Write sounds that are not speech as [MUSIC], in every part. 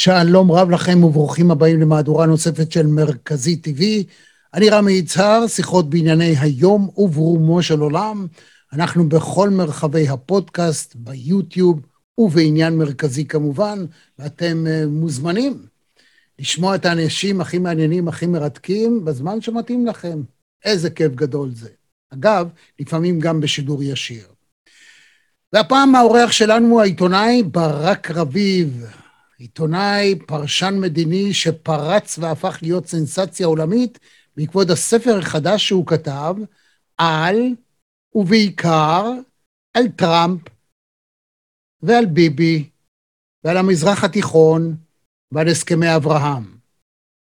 שלום רב לכם וברוכים הבאים למהדורה נוספת של מרכזי TV. אני רמי יצהר, שיחות בענייני היום וברומו של עולם. אנחנו בכל מרחבי הפודקאסט, ביוטיוב ובעניין מרכזי כמובן, ואתם uh, מוזמנים לשמוע את האנשים הכי מעניינים, הכי מרתקים, בזמן שמתאים לכם. איזה כיף גדול זה. אגב, לפעמים גם בשידור ישיר. והפעם האורח שלנו הוא העיתונאי ברק רביב, עיתונאי, פרשן מדיני שפרץ והפך להיות סנסציה עולמית בעקבות הספר החדש שהוא כתב על, ובעיקר, על טראמפ ועל ביבי ועל המזרח התיכון ועל הסכמי אברהם.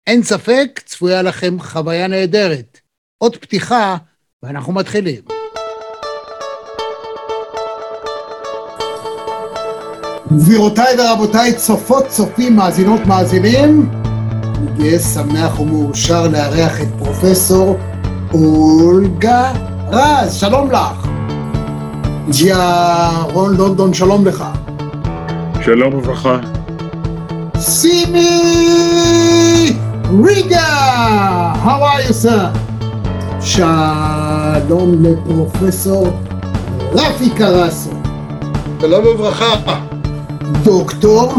אין ספק, צפויה לכם חוויה נהדרת. עוד פתיחה, ואנחנו מתחילים. גבירותיי ורבותיי, צופות, צופים, מאזינות, מאזינים, אני גאה, שמח ומאושר לארח את פרופסור אולגה רז, שלום לך. ג'יה רון לונדון, שלום לך. שלום וברכה. סימי ריגה, how are you sir? שלום לפרופסור רפי קרסו. שלום וברכה. דוקטור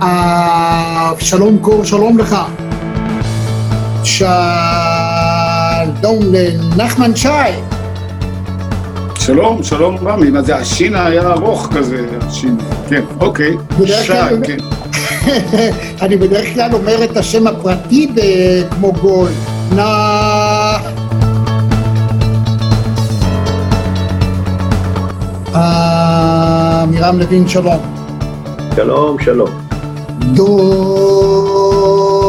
אבשלום קור, שלום לך. שלום לנחמן שי. שלום, שלום רמי, מה זה, השין היה ארוך כזה, השין, כן, אוקיי, שי, כן. [LAUGHS] אני בדרך כלל אומר את השם הפרטי כמו גול. נא... אה, מירם לוין, שלום. שלום, שלום.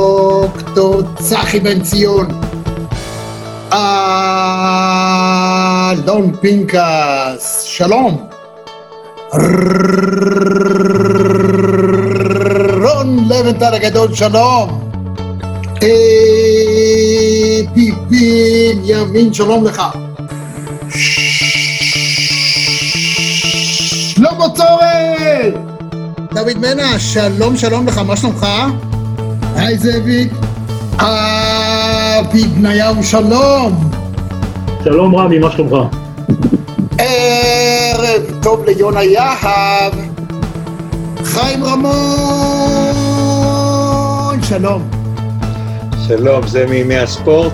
דוקטור צחי בן ציון. אלון פינקס, שלום. רון לבנטל הגדול, שלום. אה, פיפין ימין, שלום לך. שלמה צורן! דוד מנע, שלום שלום לך, מה שלומך? היי זאביק. אבי בניהו, שלום. שלום רמי, מה שלומך? ערב טוב ליונה יהב. חיים רמון, שלום. שלום, זה מימי הספורט?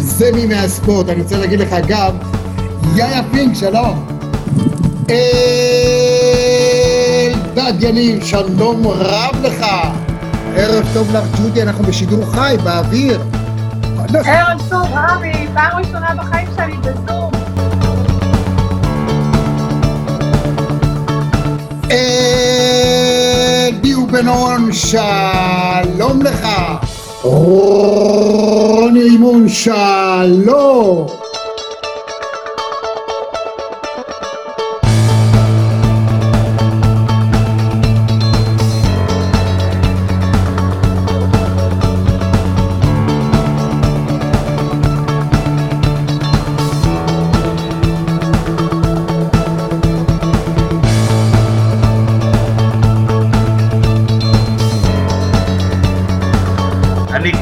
זה מי מהספורט, אני רוצה להגיד לך אגב, יאיה פינק, שלום. אלדד יניב, שלום רב לך. ערב טוב לך, ג'ודי, אנחנו בשידור חי, באוויר. ערב טוב, רמי, פעם ראשונה בחיים שלי בזום. אלי ובנון, שלום לך. רוני רימון, שלום.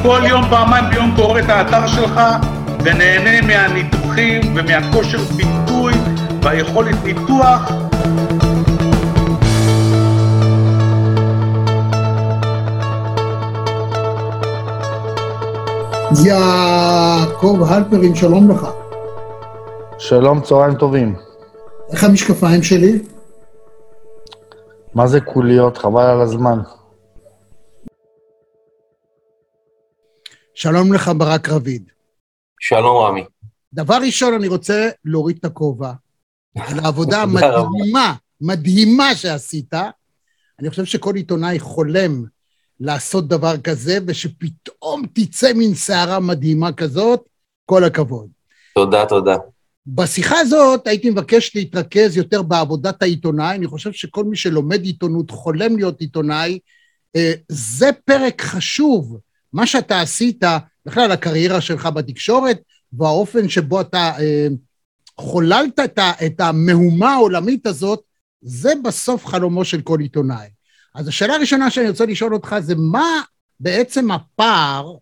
כל יום, פעמיים ביום קורא את האתר שלך ונהנה מהניתוחים ומהכושר ביטוי והיכולת ניתוח. יעקב הלפרין, שלום לך. שלום, צהריים טובים. איך המשקפיים שלי? מה זה קוליות? חבל על הזמן. שלום לך, ברק רביד. שלום רמי. דבר ראשון, אני רוצה להוריד את הכובע על העבודה. [LAUGHS] המדהימה, מדהימה שעשית. אני חושב שכל עיתונאי חולם לעשות דבר כזה, ושפתאום תצא מין סערה מדהימה כזאת, כל הכבוד. תודה, תודה. בשיחה הזאת הייתי מבקש להתרכז יותר בעבודת העיתונאי, אני חושב שכל מי שלומד עיתונות, חולם להיות עיתונאי, אה, זה פרק חשוב, מה שאתה עשית, בכלל הקריירה שלך בתקשורת, והאופן שבו אתה אה, חוללת את, את המהומה העולמית הזאת, זה בסוף חלומו של כל עיתונאי. אז השאלה הראשונה שאני רוצה לשאול אותך זה מה בעצם הפער,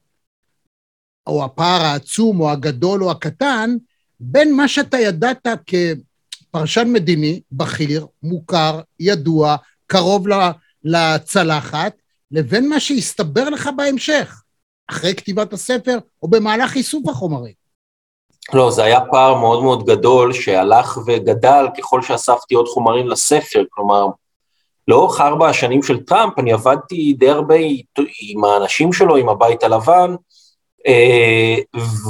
או הפער העצום, או הגדול, או הקטן, בין מה שאתה ידעת כפרשן מדיני, בכיר, מוכר, ידוע, קרוב לצלחת, לבין מה שהסתבר לך בהמשך, אחרי כתיבת הספר, או במהלך איסוף החומרים. לא, זה היה פער מאוד מאוד גדול שהלך וגדל ככל שאספתי עוד חומרים לספר, כלומר, לאורך ארבע השנים של טראמפ אני עבדתי די הרבה עם האנשים שלו, עם הבית הלבן, אה,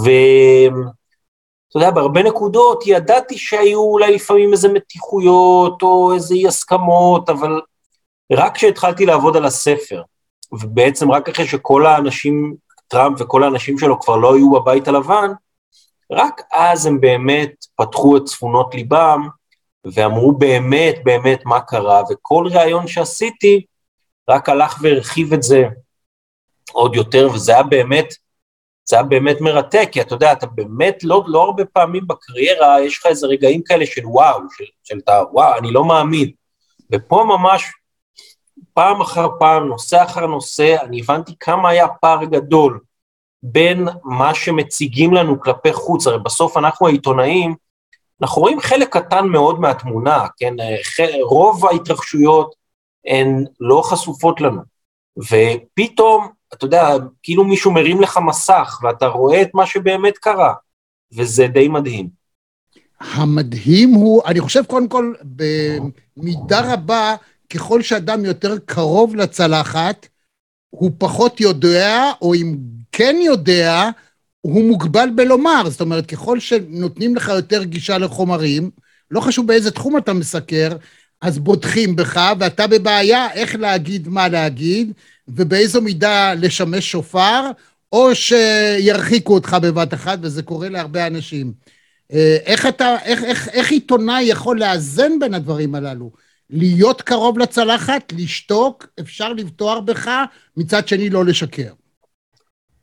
ואתה יודע, בהרבה נקודות ידעתי שהיו אולי לפעמים איזה מתיחויות או איזה אי הסכמות, אבל רק כשהתחלתי לעבוד על הספר, ובעצם רק אחרי שכל האנשים, טראמפ וכל האנשים שלו כבר לא היו בבית הלבן, רק אז הם באמת פתחו את צפונות ליבם ואמרו באמת באמת מה קרה, וכל ראיון שעשיתי רק הלך והרחיב את זה עוד יותר, וזה היה באמת, זה היה באמת מרתק, כי אתה יודע, אתה באמת לא, לא הרבה פעמים בקריירה, יש לך איזה רגעים כאלה של וואו, של, של אתה, וואו, אני לא מאמין. ופה ממש, פעם אחר פעם, נושא אחר נושא, אני הבנתי כמה היה פער גדול בין מה שמציגים לנו כלפי חוץ, הרי בסוף אנחנו העיתונאים, אנחנו רואים חלק קטן מאוד מהתמונה, כן? רוב ההתרחשויות הן לא חשופות לנו. ופתאום, אתה יודע, כאילו מישהו מרים לך מסך, ואתה רואה את מה שבאמת קרה, וזה די מדהים. המדהים הוא, אני חושב קודם כל, במידה רבה, ככל שאדם יותר קרוב לצלחת, הוא פחות יודע, או אם כן יודע, הוא מוגבל בלומר. זאת אומרת, ככל שנותנים לך יותר גישה לחומרים, לא חשוב באיזה תחום אתה מסקר, אז בוטחים בך, ואתה בבעיה איך להגיד מה להגיד, ובאיזו מידה לשמש שופר, או שירחיקו אותך בבת אחת, וזה קורה להרבה אנשים. אה, איך אתה, איך, איך, איך עיתונאי יכול לאזן בין הדברים הללו? להיות קרוב לצלחת, לשתוק, אפשר לבטוח בך, מצד שני לא לשקר.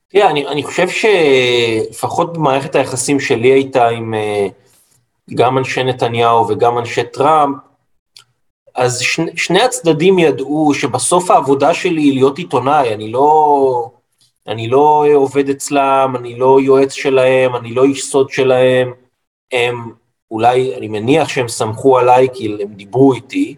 תראה, אני, אני חושב שלפחות במערכת היחסים שלי הייתה עם אה, גם אנשי נתניהו וגם אנשי טראמפ, אז שני, שני הצדדים ידעו שבסוף העבודה שלי היא להיות עיתונאי, אני לא, אני לא עובד אצלם, אני לא יועץ שלהם, אני לא איש סוד שלהם, הם אולי, אני מניח שהם סמכו עליי כי הם דיברו איתי,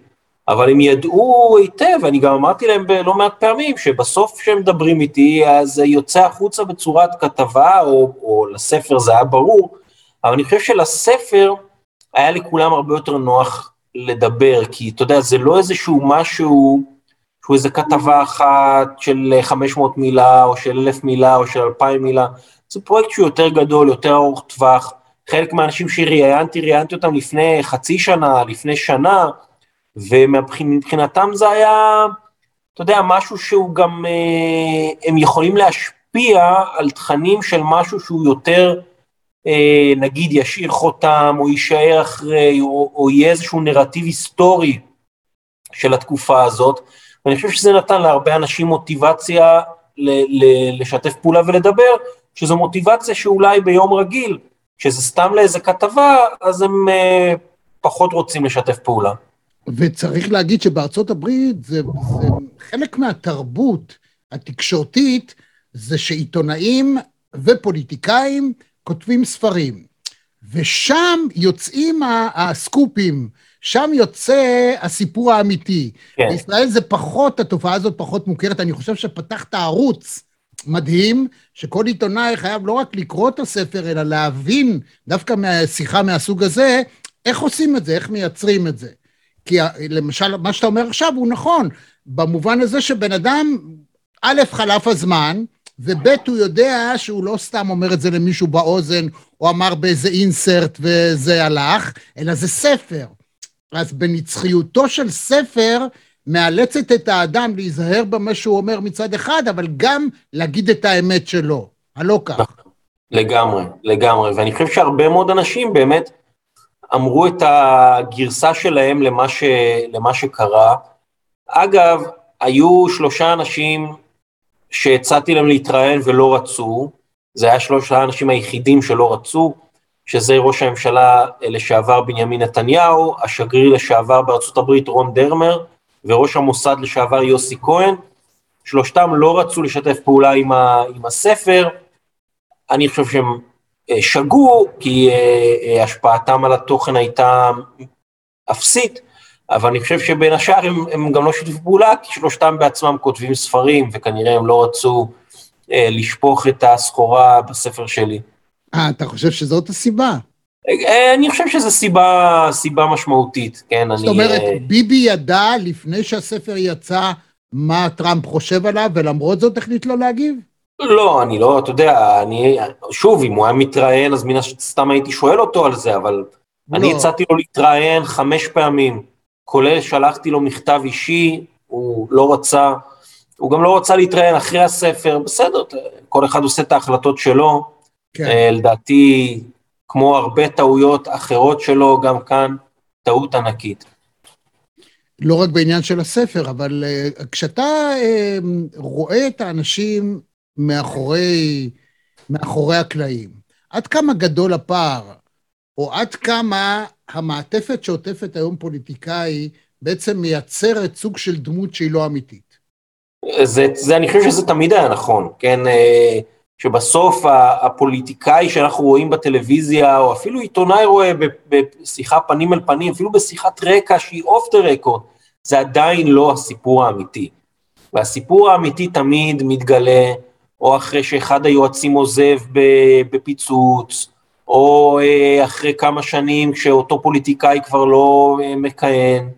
אבל הם ידעו היטב, אני גם אמרתי להם בלא מעט פעמים, שבסוף כשהם מדברים איתי, אז יוצא החוצה בצורת כתבה, או, או לספר זה היה ברור, אבל אני חושב שלספר היה לכולם הרבה יותר נוח לדבר, כי אתה יודע, זה לא איזשהו משהו, שהוא איזה כתבה אחת של 500 מילה, או של 1,000 מילה, או של 2,000 מילה, זה פרויקט שהוא יותר גדול, יותר ארוך טווח, חלק מהאנשים שראיינתי, ראיינתי אותם לפני חצי שנה, לפני שנה, ומבחינתם זה היה, אתה יודע, משהו שהוא גם, אה, הם יכולים להשפיע על תכנים של משהו שהוא יותר, אה, נגיד, ישאיר חותם, או יישאר אחרי, או, או יהיה איזשהו נרטיב היסטורי של התקופה הזאת, ואני חושב שזה נתן להרבה אנשים מוטיבציה ל- ל- לשתף פעולה ולדבר, שזו מוטיבציה שאולי ביום רגיל, כשזה סתם לאיזה כתבה, אז הם אה, פחות רוצים לשתף פעולה. וצריך להגיד שבארצות הברית זה, זה חלק מהתרבות התקשורתית, זה שעיתונאים ופוליטיקאים כותבים ספרים. ושם יוצאים הסקופים, שם יוצא הסיפור האמיתי. כן. בישראל זה פחות, התופעה הזאת פחות מוכרת. אני חושב שפתחת ערוץ מדהים, שכל עיתונאי חייב לא רק לקרוא את הספר, אלא להבין, דווקא מהשיחה מהסוג הזה, איך עושים את זה, איך מייצרים את זה. כי למשל, מה שאתה אומר עכשיו הוא נכון, במובן הזה שבן אדם, א', חלף הזמן, וב', הוא יודע שהוא לא סתם אומר את זה למישהו באוזן, או אמר באיזה אינסרט וזה הלך, אלא זה ספר. אז בנצחיותו של ספר, מאלצת את האדם להיזהר במה שהוא אומר מצד אחד, אבל גם להגיד את האמת שלו. הלא כך. לגמרי, לגמרי. ואני חושב שהרבה מאוד אנשים באמת אמרו את הגרסה שלהם למה, ש, למה שקרה. אגב, היו שלושה אנשים שהצעתי להם להתראיין ולא רצו, זה היה שלושה האנשים היחידים שלא רצו, שזה ראש הממשלה לשעבר בנימין נתניהו, השגריר לשעבר בארצות הברית רון דרמר, וראש המוסד לשעבר יוסי כהן. שלושתם לא רצו לשתף פעולה עם, ה, עם הספר, אני חושב שהם אה, שגו, כי אה, השפעתם על התוכן הייתה אפסית, אבל אני חושב שבין השאר הם, הם גם לא שיתפו פעולה, כי שלושתם בעצמם כותבים ספרים, וכנראה הם לא רצו אה, לשפוך את הסחורה בספר שלי. אה, אתה חושב שזאת הסיבה? אה, אני חושב שזו סיבה, סיבה משמעותית, כן, זאת אני... זאת אומרת, ביבי ידע לפני שהספר יצא מה טראמפ חושב עליו, ולמרות זאת החליט לא להגיב? לא, אני לא, אתה יודע, אני, שוב, אם הוא היה מתראיין, אז מן הסתם הייתי שואל אותו על זה, אבל לא. אני הצעתי לו להתראיין חמש פעמים, כולל שלחתי לו מכתב אישי, הוא לא רצה, הוא גם לא רצה להתראיין אחרי הספר, בסדר, כל אחד עושה את ההחלטות שלו, כן. אה, לדעתי, כמו הרבה טעויות אחרות שלו, גם כאן, טעות ענקית. לא רק בעניין של הספר, אבל uh, כשאתה uh, רואה את האנשים מאחורי, מאחורי הקלעים, עד כמה גדול הפער, או עד כמה המעטפת שעוטפת היום פוליטיקאי בעצם מייצרת סוג של דמות שהיא לא אמיתית? זה, זה, אני חושב שזה תמיד היה נכון, כן? שבסוף הפוליטיקאי שאנחנו רואים בטלוויזיה, או אפילו עיתונאי רואה בשיחה פנים אל פנים, אפילו בשיחת רקע שהיא אוף דה רקורד, זה עדיין לא הסיפור האמיתי. והסיפור האמיתי תמיד מתגלה, או אחרי שאחד היועצים עוזב בפיצוץ, או אה, אחרי כמה שנים כשאותו פוליטיקאי כבר לא אה, מכהן.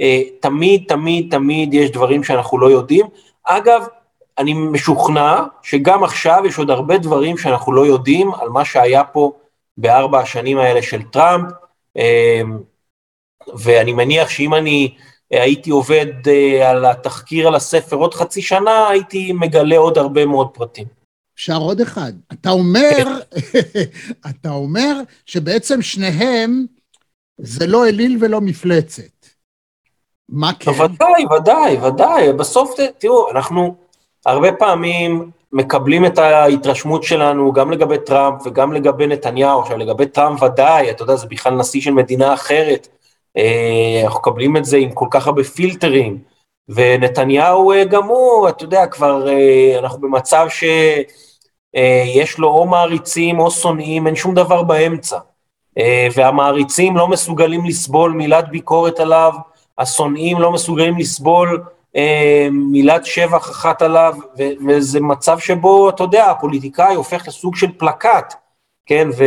אה, תמיד, תמיד, תמיד יש דברים שאנחנו לא יודעים. אגב, אני משוכנע שגם עכשיו יש עוד הרבה דברים שאנחנו לא יודעים על מה שהיה פה בארבע השנים האלה של טראמפ, אמ, ואני מניח שאם אני הייתי עובד אה, על התחקיר על הספר עוד חצי שנה, הייתי מגלה עוד הרבה מאוד פרטים. אפשר עוד אחד. אתה אומר, [LAUGHS] אתה אומר שבעצם שניהם זה לא אליל ולא מפלצת. מה כן? ודאי, ודאי, ודאי. בסוף, תראו, אנחנו... הרבה פעמים מקבלים את ההתרשמות שלנו גם לגבי טראמפ וגם לגבי נתניהו, עכשיו לגבי טראמפ ודאי, אתה יודע, זה בכלל נשיא של מדינה אחרת, אה, אנחנו מקבלים את זה עם כל כך הרבה פילטרים, ונתניהו אה, גם הוא, אתה יודע, כבר אה, אנחנו במצב שיש לו או מעריצים או שונאים, אין שום דבר באמצע, והמעריצים לא מסוגלים לסבול מילת ביקורת עליו, השונאים לא מסוגלים לסבול מילת שבח אחת עליו, וזה מצב שבו, אתה יודע, הפוליטיקאי הופך לסוג של פלקט, כן, ו...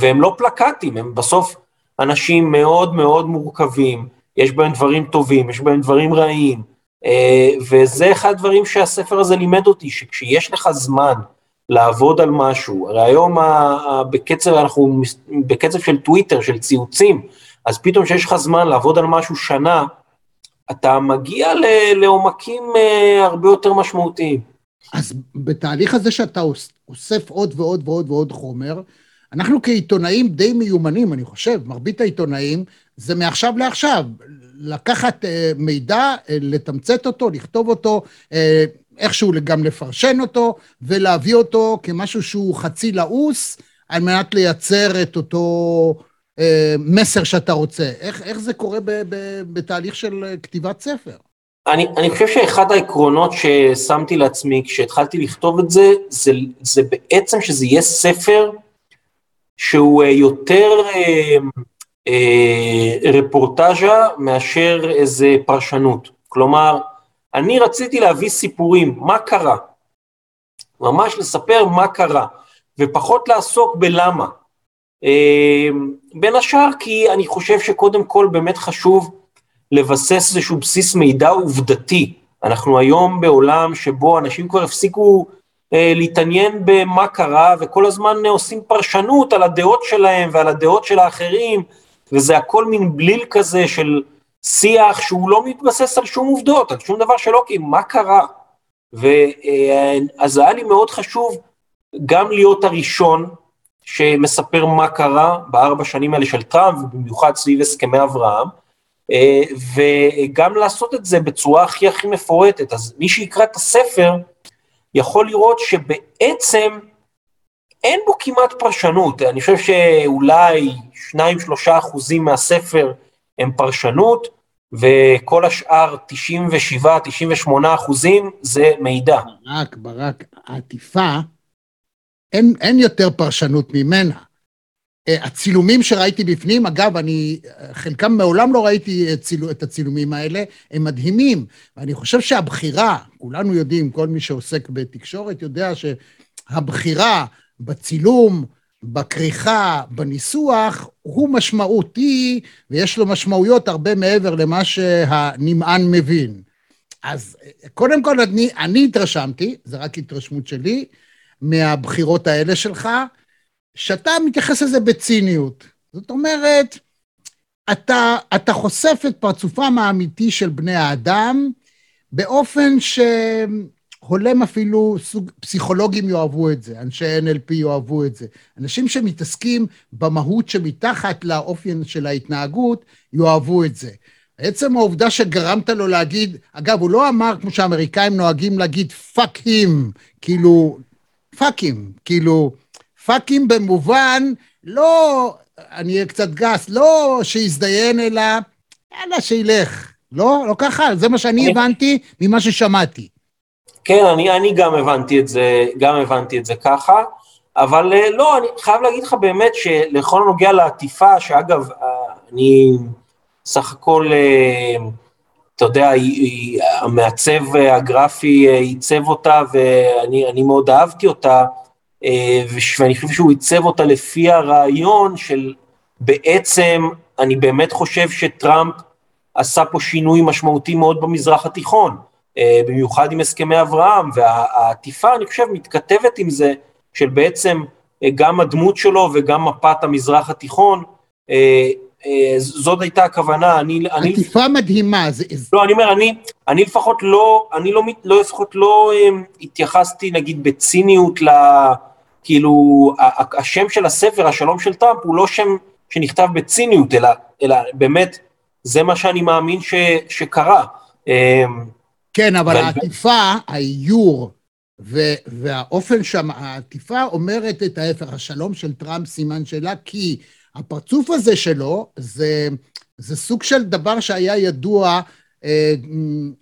והם לא פלקטים, הם בסוף אנשים מאוד מאוד מורכבים, יש בהם דברים טובים, יש בהם דברים רעים, אה, וזה אחד הדברים שהספר הזה לימד אותי, שכשיש לך זמן לעבוד על משהו, הרי היום בקצב, אנחנו בקצב של טוויטר, של ציוצים, אז פתאום כשיש לך זמן לעבוד על משהו שנה, אתה מגיע לעומקים אה, הרבה יותר משמעותיים. אז בתהליך הזה שאתה אוסף עוד ועוד ועוד ועוד חומר, אנחנו כעיתונאים די מיומנים, אני חושב, מרבית העיתונאים, זה מעכשיו לעכשיו, לקחת אה, מידע, אה, לתמצת אותו, לכתוב אותו, איכשהו גם לפרשן אותו, ולהביא אותו כמשהו שהוא חצי לעוס, על מנת לייצר את אותו אה, מסר שאתה רוצה. איך, איך זה קורה ב, ב, בתהליך של כתיבת ספר? אני, אני חושב שאחד העקרונות ששמתי לעצמי כשהתחלתי לכתוב את זה, זה, זה בעצם שזה יהיה ספר שהוא אה, יותר אה, אה, רפורטאז'ה מאשר איזה פרשנות. כלומר, אני רציתי להביא סיפורים, מה קרה? ממש לספר מה קרה, ופחות לעסוק בלמה. אמ, בין השאר כי אני חושב שקודם כל באמת חשוב לבסס איזשהו בסיס מידע עובדתי. אנחנו היום בעולם שבו אנשים כבר הפסיקו אה, להתעניין במה קרה וכל הזמן עושים פרשנות על הדעות שלהם ועל הדעות של האחרים וזה הכל מין בליל כזה של שיח שהוא לא מתבסס על שום עובדות, על שום דבר שלא, כי מה קרה? ואז אה, היה לי מאוד חשוב גם להיות הראשון שמספר מה קרה בארבע שנים האלה של טראמפ, ובמיוחד סביב הסכמי אברהם, אה, וגם לעשות את זה בצורה הכי הכי מפורטת. אז מי שיקרא את הספר יכול לראות שבעצם אין בו כמעט פרשנות. אני חושב שאולי שניים, שלושה אחוזים מהספר הם פרשנות, וכל השאר 97-98 אחוזים זה מידע. ברק, ברק, העטיפה, אין, אין יותר פרשנות ממנה. אה, הצילומים שראיתי בפנים, אגב, אני, חלקם מעולם לא ראיתי את, צילו, את הצילומים האלה, הם מדהימים. ואני חושב שהבחירה, כולנו יודעים, כל מי שעוסק בתקשורת יודע שהבחירה בצילום, בכריכה, בניסוח, הוא משמעותי, ויש לו משמעויות הרבה מעבר למה שהנמען מבין. אז קודם כל, אני, אני התרשמתי, זו רק התרשמות שלי, מהבחירות האלה שלך, שאתה מתייחס לזה בציניות. זאת אומרת, אתה, אתה חושף את פרצופם האמיתי של בני האדם באופן שהולם אפילו סוג, פסיכולוגים יאהבו את זה, אנשי NLP יאהבו את זה. אנשים שמתעסקים במהות שמתחת לאופן של ההתנהגות, יאהבו את זה. עצם העובדה שגרמת לו להגיד, אגב, הוא לא אמר, כמו שהאמריקאים נוהגים להגיד, fuck him, כאילו, fuck him, כאילו, fuck him במובן, לא, אני אהיה קצת גס, לא שיזדיין, אלא, יאללה, שילך. לא? לא ככה? זה מה שאני הבנתי ממה ששמעתי. כן, אני, אני גם הבנתי את זה, גם הבנתי את זה ככה, אבל אה, לא, אני חייב להגיד לך באמת שלכל הנוגע לעטיפה, שאגב, אה, אני סך הכל, אה, אתה יודע, המעצב הגרפי עיצב אותה ואני מאוד אהבתי אותה, אה, ואני חושב שהוא עיצב אותה לפי הרעיון של בעצם, אני באמת חושב שטראמפ עשה פה שינוי משמעותי מאוד במזרח התיכון, אה, במיוחד עם הסכמי אברהם, והעטיפה, אני חושב, מתכתבת עם זה, של בעצם אה, גם הדמות שלו וגם מפת המזרח התיכון, זאת הייתה הכוונה, אני... עטיפה מדהימה. זה... לא, אני אומר, אני, אני לפחות לא, אני לא, לא לפחות לא התייחסתי נגיד בציניות ל... כאילו, השם של הספר, השלום של טראמפ, הוא לא שם שנכתב בציניות, אלא, אלא באמת, זה מה שאני מאמין ש, שקרה. אמ, כן, אבל העטיפה, האיור, והאופן שם, העטיפה אומרת את ההפך, השלום של טראמפ סימן שאלה, כי הפרצוף הזה שלו, זה, זה סוג של דבר שהיה ידוע, אה,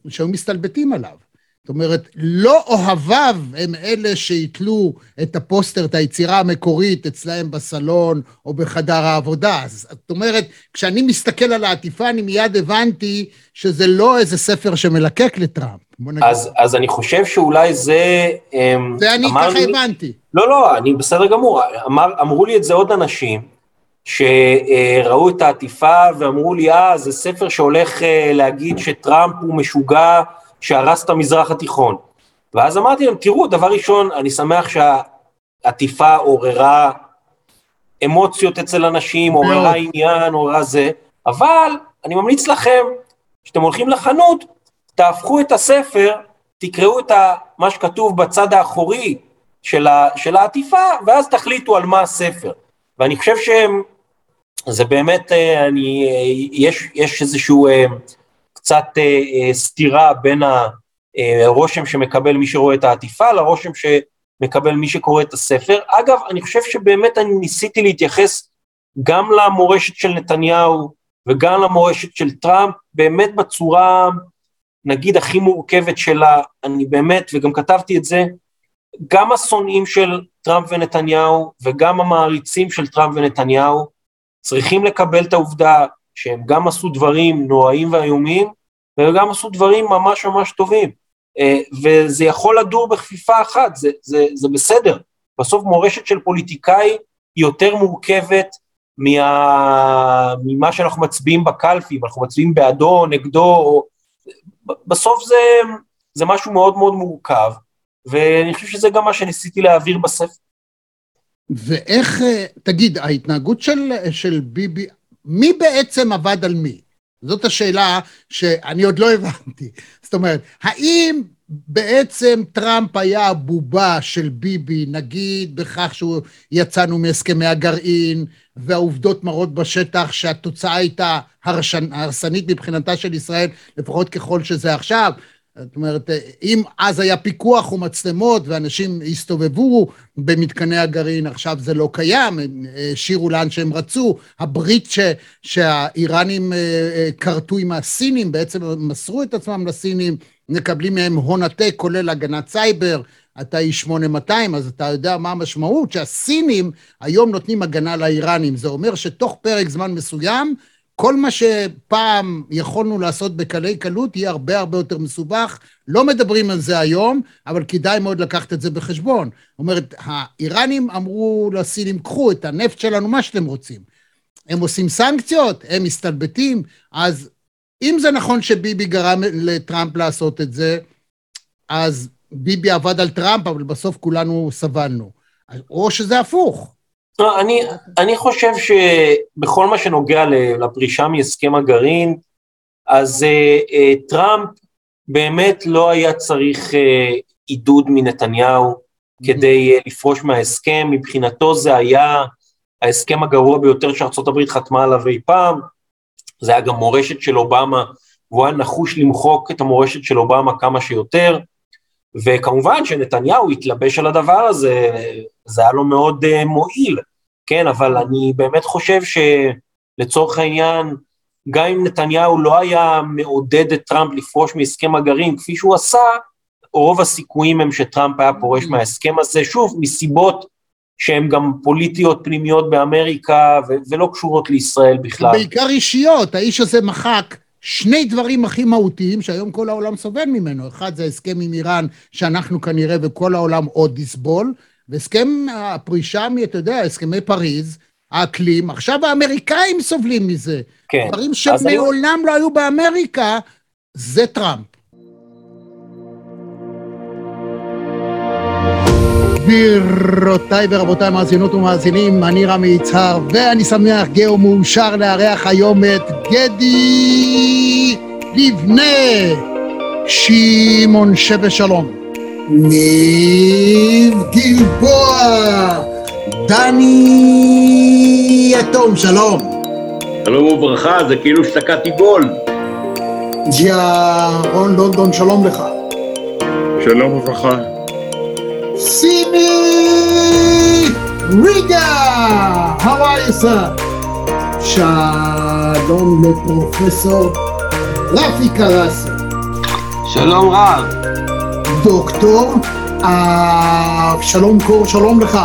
שהיו מסתלבטים עליו. זאת אומרת, לא אוהביו הם אלה שיתלו את הפוסטר, את היצירה המקורית אצלהם בסלון או בחדר העבודה. זאת אומרת, כשאני מסתכל על העטיפה, אני מיד הבנתי שזה לא איזה ספר שמלקק לטראמפ. אז, אז אני חושב שאולי זה... אמ, זה אני ככה לי... הבנתי. לא, לא, אני בסדר גמור. אמר, אמרו לי את זה עוד אנשים, שראו את העטיפה ואמרו לי, אה, זה ספר שהולך אה, להגיד שטראמפ הוא משוגע, שהרס את המזרח התיכון. ואז אמרתי להם, תראו, דבר ראשון, אני שמח שהעטיפה עוררה אמוציות אצל אנשים, עוררה עניין, עוררה זה, אבל אני ממליץ לכם, כשאתם הולכים לחנות, תהפכו את הספר, תקראו את מה שכתוב בצד האחורי של, ה, של העטיפה, ואז תחליטו על מה הספר. ואני חושב שזה באמת, אה, אני, אה, יש, יש איזשהו אה, קצת סתירה בין הרושם שמקבל מי שרואה את העטיפה לרושם שמקבל מי שקורא את הספר. אגב, אני חושב שבאמת אני ניסיתי להתייחס גם למורשת של נתניהו וגם למורשת של טראמפ, באמת בצורה, נגיד, הכי מורכבת שלה, אני באמת, וגם כתבתי את זה, גם השונאים של טראמפ ונתניהו וגם המעריצים של טראמפ ונתניהו צריכים לקבל את העובדה שהם גם עשו דברים נוראים ואיומים, והם גם עשו דברים ממש ממש טובים. אה, וזה יכול לדור בכפיפה אחת, זה, זה, זה בסדר. בסוף מורשת של פוליטיקאי היא יותר מורכבת מה, ממה שאנחנו מצביעים בקלפי, אם אנחנו מצביעים בעדו או נגדו, או... בסוף זה, זה משהו מאוד מאוד מורכב, ואני חושב שזה גם מה שניסיתי להעביר בספר. ואיך, אה, תגיד, ההתנהגות של, של ביבי, מי בעצם עבד על מי? זאת השאלה שאני עוד לא הבנתי. זאת אומרת, האם בעצם טראמפ היה הבובה של ביבי, נגיד בכך שהוא יצאנו מהסכמי הגרעין, והעובדות מראות בשטח שהתוצאה הייתה הרסנית מבחינתה של ישראל, לפחות ככל שזה עכשיו. זאת אומרת, אם אז היה פיקוח ומצלמות ואנשים הסתובבו במתקני הגרעין, עכשיו זה לא קיים, הם השאירו לאן שהם רצו. הברית ש, שהאיראנים אה, אה, כרתו עם הסינים, בעצם מסרו את עצמם לסינים, מקבלים מהם הון עתק, כולל הגנת סייבר, אתה איש 8200, אז אתה יודע מה המשמעות, שהסינים היום נותנים הגנה לאיראנים. זה אומר שתוך פרק זמן מסוים, כל מה שפעם יכולנו לעשות בקלי קלות יהיה הרבה הרבה יותר מסובך. לא מדברים על זה היום, אבל כדאי מאוד לקחת את זה בחשבון. זאת אומרת, האיראנים אמרו לסינים, קחו את הנפט שלנו, מה שאתם רוצים. הם עושים סנקציות, הם מסתלבטים, אז אם זה נכון שביבי גרם לטראמפ לעשות את זה, אז ביבי עבד על טראמפ, אבל בסוף כולנו סבלנו. או שזה הפוך. לא, אני, אני חושב שבכל מה שנוגע לפרישה מהסכם הגרעין, אז uh, uh, טראמפ באמת לא היה צריך uh, עידוד מנתניהו mm-hmm. כדי uh, לפרוש מההסכם, מבחינתו זה היה ההסכם הגרוע ביותר שארה"ב חתמה עליו אי פעם, זה היה גם מורשת של אובמה, והוא היה נחוש למחוק את המורשת של אובמה כמה שיותר, וכמובן שנתניהו התלבש על הדבר הזה, זה היה לו מאוד uh, מועיל, כן, אבל אני באמת חושב שלצורך העניין, גם אם נתניהו לא היה מעודד את טראמפ לפרוש מהסכם הגרעין כפי שהוא עשה, רוב הסיכויים הם שטראמפ היה פורש mm. מההסכם הזה, שוב, מסיבות שהן גם פוליטיות פנימיות באמריקה ו- ולא קשורות לישראל בכלל. בעיקר אישיות, האיש הזה מחק שני דברים הכי מהותיים שהיום כל העולם סובל ממנו. אחד זה הסכם עם איראן, שאנחנו כנראה וכל העולם עוד יסבול, והסכם הפרישה, אתה יודע, הסכמי פריז, האקלים, עכשיו האמריקאים סובלים מזה. כן. דברים שמעולם. לא היו באמריקה, זה טראמפ. גבירותיי ורבותיי, מאזינות ומאזינים, אני רמי יצהר, ואני שמח, גאו מאושר לארח היום את גדי לבנה, שמעון שווה שלום. ניב גלבוע, דני יתום, שלום. שלום וברכה, זה כאילו שתקעתי גול. ג'יה רון לונדון, שלום לך. שלום וברכה. סימי ריגה, how are you sir? שלום לפרופסור רפי קרסי. שלום רב. דוקטור אבשלום קור, שלום לך.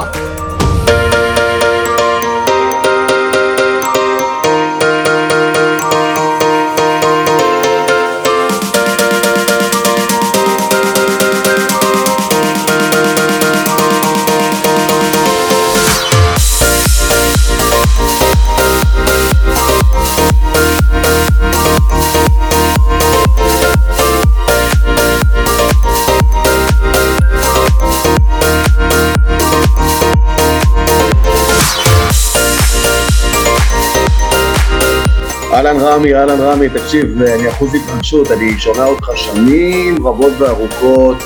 אהלן רמי, אהלן רמי, תקשיב, אני אחוז התרגשות, אני שומע אותך שנים רבות וארוכות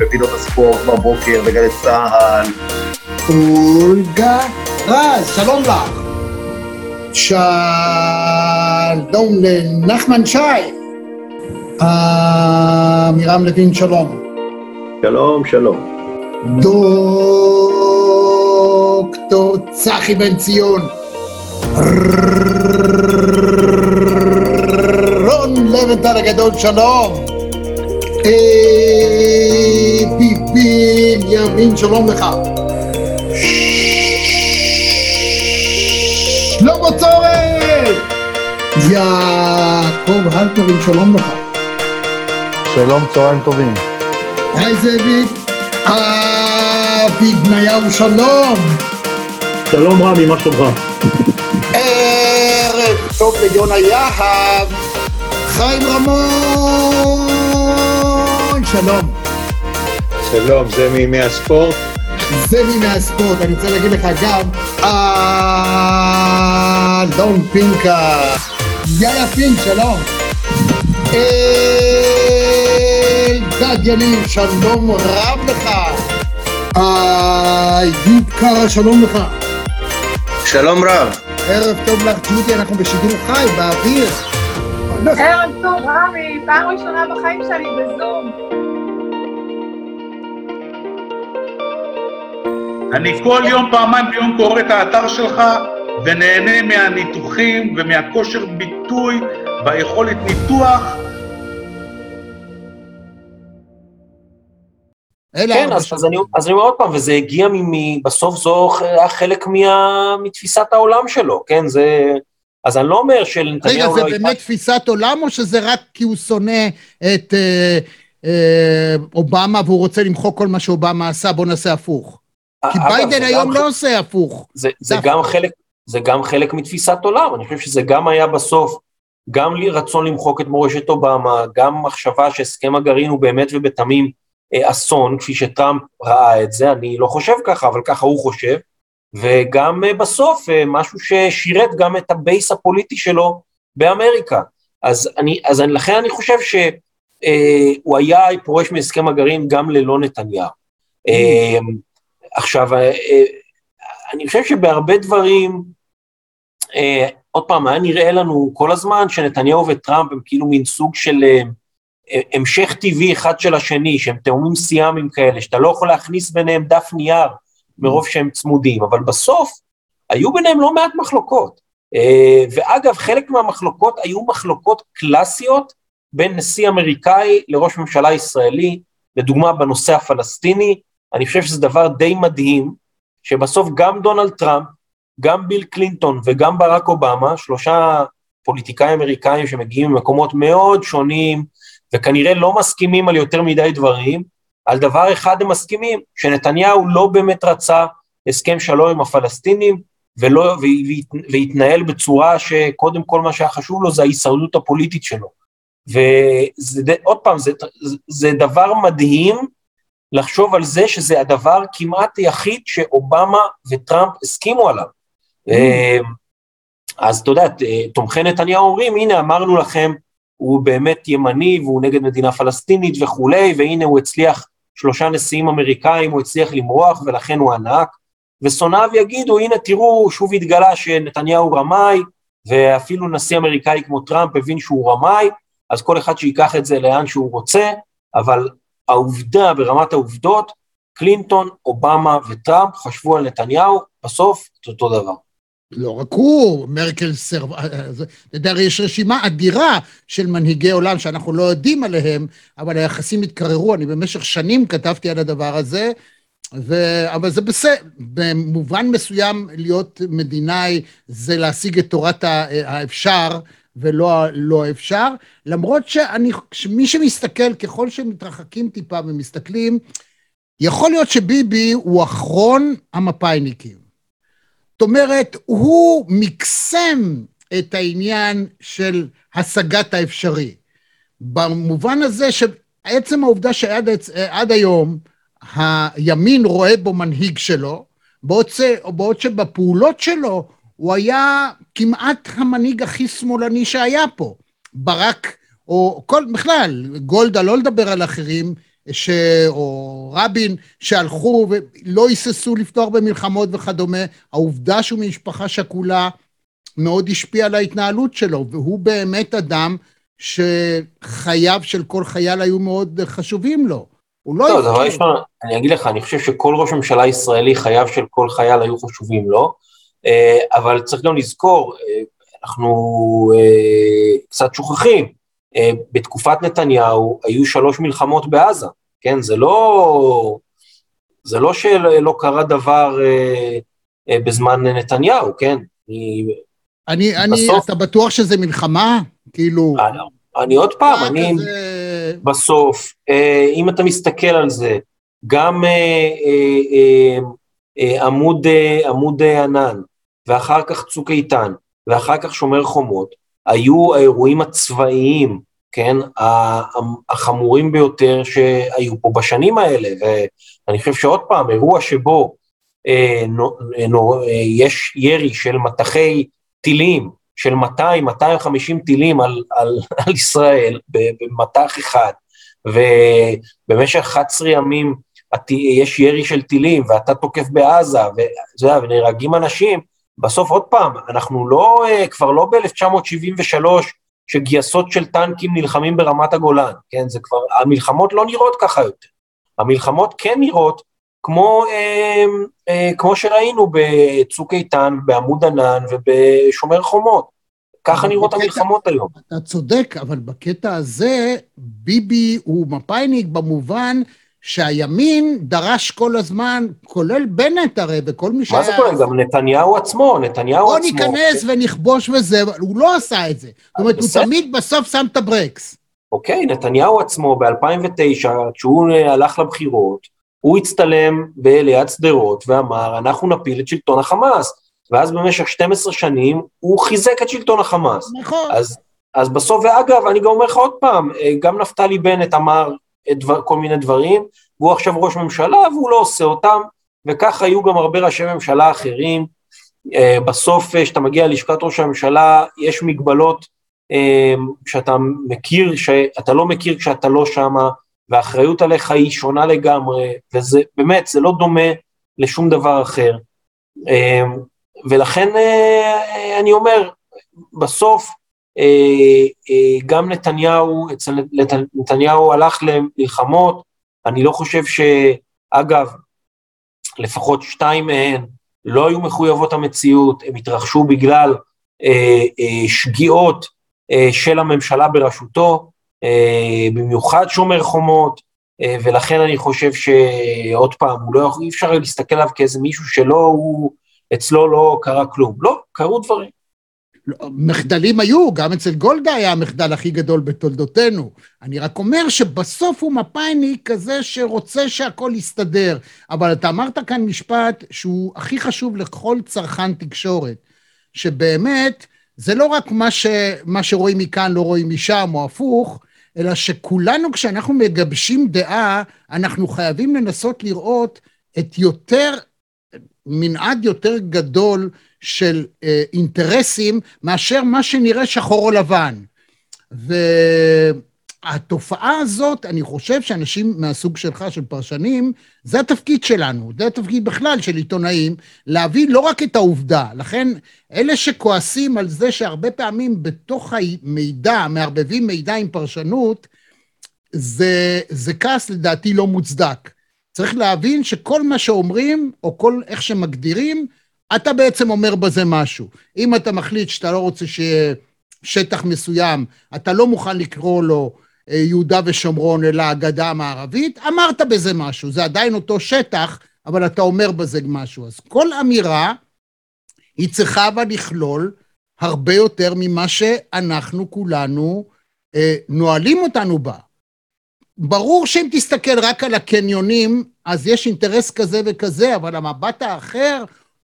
בפינות הספורט בבוקר, בגלי צה"ל. אולגה רז, שלום לך. שלום לנחמן שי. עמירם לוין, שלום. שלום, שלום. דוקטור צחי בן ציון. לבנטל הגדול, שלום. ביבי ימין, שלום לך. שלמה צורן! יעקב הלפרין, שלום לך. שלום, צהריים טובים. היי זאביק. אבי בניהו, שלום. שלום רמי, מה שלומך? טוב ליונה יהב. חיים רמון! שלום. שלום, זה מימי הספורט? זה מימי הספורט, אני רוצה להגיד לך גם, אלדון פינקה. יאללה פינק, שלום. אלדד יניב, שלום רב לך. איוב קרא, שלום לך. שלום רב. ערב טוב לך, ג'ודי, אנחנו בשידור חי, באוויר. ערב טוב, רמי, פעם ראשונה בחיים שלי בזום. אני כל יום, פעמיים ביום קורא את האתר שלך ונהנה מהניתוחים ומהכושר ביטוי והיכולת ניתוח. כן, אז, אני, אז אני אומר עוד פעם, וזה הגיע מ... בסוף זו היה חלק מה, מתפיסת העולם שלו, כן? זה... אז אני לא אומר רגע, שלנתניהו זה לא הייתה... באמת תפיסת עולם, או שזה רק כי הוא שונא את אה, אה, אובמה והוא רוצה למחוק כל מה שאובמה עשה? בוא נעשה הפוך. כי אגב, ביידן היום לא עושה הפוך. זה, זה. גם חלק, זה גם חלק מתפיסת עולם, אני חושב שזה גם היה בסוף, גם לי רצון למחוק את מורשת אובמה, גם מחשבה שהסכם הגרעין הוא באמת ובתמים אסון, כפי שטראמפ ראה את זה, אני לא חושב ככה, אבל ככה הוא חושב, וגם אה, בסוף אה, משהו ששירת גם את הבייס הפוליטי שלו באמריקה. אז, אני, אז אני, לכן אני חושב שהוא היה פורש מהסכם הגרעין גם ללא נתניהו. אה, עכשיו, אה, אה, אני חושב שבהרבה דברים, אה, עוד פעם, היה נראה לנו כל הזמן שנתניהו וטראמפ הם כאילו מין סוג של אה, אה, המשך טבעי אחד של השני, שהם תאומים סיאמיים כאלה, שאתה לא יכול להכניס ביניהם דף נייר מרוב שהם צמודים, אבל בסוף היו ביניהם לא מעט מחלוקות. אה, ואגב, חלק מהמחלוקות היו מחלוקות קלאסיות בין נשיא אמריקאי לראש ממשלה ישראלי, לדוגמה בנושא הפלסטיני, אני חושב שזה דבר די מדהים, שבסוף גם דונלד טראמפ, גם ביל קלינטון וגם ברק אובמה, שלושה פוליטיקאים אמריקאים שמגיעים ממקומות מאוד שונים, וכנראה לא מסכימים על יותר מדי דברים, על דבר אחד הם מסכימים, שנתניהו לא באמת רצה הסכם שלום עם הפלסטינים, ולא, והת- והתנהל בצורה שקודם כל מה שהיה חשוב לו זה ההישרדות הפוליטית שלו. וזה, ד- עוד פעם, זה, זה, דבר מדהים לחשוב על זה שזה הדבר כמעט היחיד שאובמה וטראמפ הסכימו עליו. אה, אז אתה יודע, תומכי נתניהו אומרים, הנה אמרנו לכם, הוא באמת ימני והוא נגד מדינה פלסטינית וכולי, והנה הוא הצליח, שלושה נשיאים אמריקאים הוא הצליח למרוח ולכן הוא ענק, ושונאיו יגידו, הנה תראו, שוב התגלה שנתניהו רמאי, ואפילו נשיא אמריקאי כמו טראמפ הבין שהוא רמאי, אז כל אחד שיקח את זה לאן שהוא רוצה, אבל העובדה, ברמת העובדות, קלינטון, אובמה וטראמפ חשבו על נתניהו, בסוף את אותו דבר. לא רק הוא, מרקל סרב... הרי יש רשימה אדירה של מנהיגי עולם שאנחנו לא יודעים עליהם, אבל היחסים התקררו, אני במשך שנים כתבתי על הדבר הזה, ו... אבל זה בסדר, במובן מסוים להיות מדינאי זה להשיג את תורת ה- האפשר ולא הלא אפשר, למרות שאני, מי שמסתכל, ככל שמתרחקים טיפה ומסתכלים, יכול להיות שביבי הוא אחרון המפא"יניקים. זאת אומרת, הוא מקסם את העניין של השגת האפשרי. במובן הזה שעצם העובדה שעד עד היום הימין רואה בו מנהיג שלו, בעוד, ש, בעוד שבפעולות שלו הוא היה כמעט המנהיג הכי שמאלני שהיה פה. ברק, או כל, בכלל, גולדה, לא לדבר על אחרים, ש... או רבין, שהלכו ולא היססו לפתוח במלחמות וכדומה, העובדה שהוא ממשפחה שכולה מאוד השפיעה על ההתנהלות שלו, והוא באמת אדם שחייו של כל חייל היו מאוד חשובים לו. הוא לא... לא, דבר ראשון, אני אגיד לך, אני חושב שכל ראש ממשלה ישראלי, חייו של כל חייל היו חשובים לו, אבל צריך גם לזכור, אנחנו קצת שוכחים, בתקופת נתניהו היו שלוש מלחמות בעזה, כן? זה לא, זה לא שלא קרה דבר בזמן נתניהו, כן? אני, אני, בסוף... אתה בטוח שזה מלחמה? כאילו... אני, אני עוד פעם, אני... בסוף, אם אתה מסתכל על זה, גם עמוד, עמוד ענן, ואחר כך צוק איתן, ואחר כך שומר חומות, היו האירועים הצבאיים, כן, החמורים ביותר שהיו פה בשנים האלה, ואני חושב שעוד פעם, אירוע שבו אה, נו, נו, אה, יש ירי של מטחי טילים, של 200-250 טילים על, על, [LAUGHS] על ישראל במטח אחד, ובמשך 11 ימים יש ירי של טילים, ואתה תוקף בעזה, וזה, ונהרגים אנשים, בסוף עוד פעם, אנחנו לא, כבר לא ב-1973, שגייסות של טנקים נלחמים ברמת הגולן, כן? זה כבר, המלחמות לא נראות ככה יותר. המלחמות כן נראות כמו, אה, אה, כמו שראינו בצוק איתן, בעמוד ענן ובשומר חומות. ככה נראות בקטע- המלחמות היום. אתה צודק, אבל בקטע הזה, ביבי הוא מפא"יניק במובן שהימין דרש כל הזמן, כולל בנט הרי, וכל מי מה זה כולל? גם נתניהו עצמו, נתניהו בוא עצמו. ניכנס ונכבוש וזה, הוא לא עשה את זה. זאת אומרת, הוא. תמיד בסוף שם את הברקס. אוקיי, נתניהו עצמו ב-2009, כשהוא הלך לבחירות, הוא הצטלם ליד שדרות ואמר, אנחנו נפיל את שלטון החמאס. ואז במשך 12 שנים הוא חיזק את שלטון החמאס. נכון. אז, אז בסוף, ואגב, אני גם אומר לך עוד פעם, אה, גם נפתלי בנט אמר דבר, כל מיני דברים, והוא עכשיו ראש ממשלה והוא לא עושה אותם, וכך היו גם הרבה ראשי ממשלה אחרים. אה, בסוף, אה, כשאתה מגיע ללשכת ראש הממשלה, יש מגבלות אה, שאתה מכיר, שאתה לא מכיר כשאתה לא שמה, והאחריות עליך היא שונה לגמרי, וזה באמת, זה לא דומה לשום דבר אחר. ולכן אני אומר, בסוף גם נתניהו, אצל נת- נתניהו הלך למלחמות, אני לא חושב שאגב, לפחות שתיים מהן לא היו מחויבות המציאות, הם התרחשו בגלל אה, אה, שגיאות אה, של הממשלה בראשותו, אה, במיוחד שומר חומות, אה, ולכן אני חושב שעוד פעם, לא אי אפשר להסתכל עליו כאיזה מישהו שלא, הוא, אצלו לא קרה כלום. לא, קרו דברים. מחדלים היו, גם אצל גולדה היה המחדל הכי גדול בתולדותינו. אני רק אומר שבסוף הוא מפא"יניק כזה שרוצה שהכל יסתדר. אבל אתה אמרת כאן משפט שהוא הכי חשוב לכל צרכן תקשורת, שבאמת זה לא רק מה, ש, מה שרואים מכאן לא רואים משם, או הפוך, אלא שכולנו כשאנחנו מגבשים דעה, אנחנו חייבים לנסות לראות את יותר, מנעד יותר גדול של אה, אינטרסים מאשר מה שנראה שחור או לבן. והתופעה הזאת, אני חושב שאנשים מהסוג שלך, של פרשנים, זה התפקיד שלנו, זה התפקיד בכלל של עיתונאים, להביא לא רק את העובדה. לכן, אלה שכועסים על זה שהרבה פעמים בתוך המידע, מערבבים מידע עם פרשנות, זה, זה כעס לדעתי לא מוצדק. צריך להבין שכל מה שאומרים, או כל איך שמגדירים, אתה בעצם אומר בזה משהו. אם אתה מחליט שאתה לא רוצה שיהיה שטח מסוים, אתה לא מוכן לקרוא לו אה, יהודה ושומרון, אלא הגדה המערבית, אמרת בזה משהו. זה עדיין אותו שטח, אבל אתה אומר בזה משהו. אז כל אמירה, היא צריכה אבל לכלול הרבה יותר ממה שאנחנו כולנו אה, נועלים אותנו בה. ברור שאם תסתכל רק על הקניונים, אז יש אינטרס כזה וכזה, אבל המבט האחר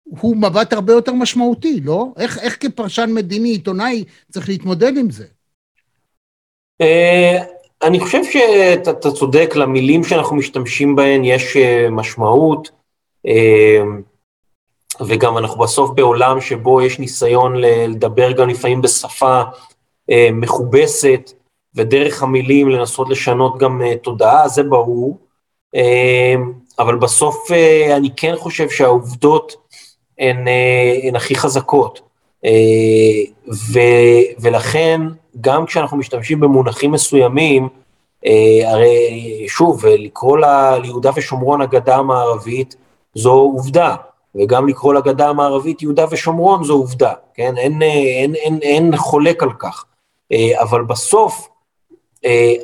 הוא מבט הרבה יותר משמעותי, לא? איך, איך כפרשן מדיני, עיתונאי, צריך להתמודד עם זה? אה, אני חושב שאתה אתה צודק, למילים שאנחנו משתמשים בהן יש אה, משמעות, אה, וגם אנחנו בסוף בעולם שבו יש ניסיון לדבר גם לפעמים בשפה מכובסת, ודרך המילים לנסות לשנות גם אה, תודעה, זה ברור. אה, אבל בסוף אה, אני כן חושב שהעובדות הן, אה, הן הכי חזקות. אה, ו, ולכן, גם כשאנחנו משתמשים במונחים מסוימים, אה, הרי שוב, לקרוא לה, ליהודה ושומרון הגדה המערבית זו עובדה, וגם לקרוא לגדה המערבית יהודה ושומרון זו עובדה, כן? אין, אין, אין, אין חולק על כך. אבל בסוף,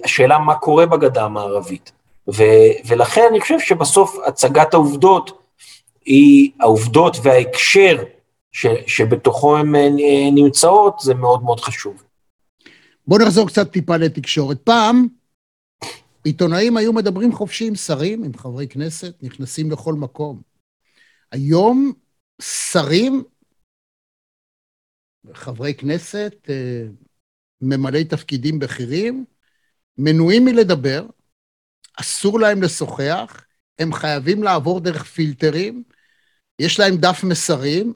השאלה מה קורה בגדה המערבית. ו, ולכן אני חושב שבסוף הצגת העובדות היא, העובדות וההקשר ש, שבתוכו הן אה, נמצאות, זה מאוד מאוד חשוב. בואו נחזור קצת טיפה לתקשורת. פעם, עיתונאים היו מדברים חופשי עם שרים, עם חברי כנסת, נכנסים לכל מקום. היום שרים, חברי כנסת, אה, ממלאי תפקידים בכירים, מנועים מלדבר, אסור להם לשוחח, הם חייבים לעבור דרך פילטרים, יש להם דף מסרים,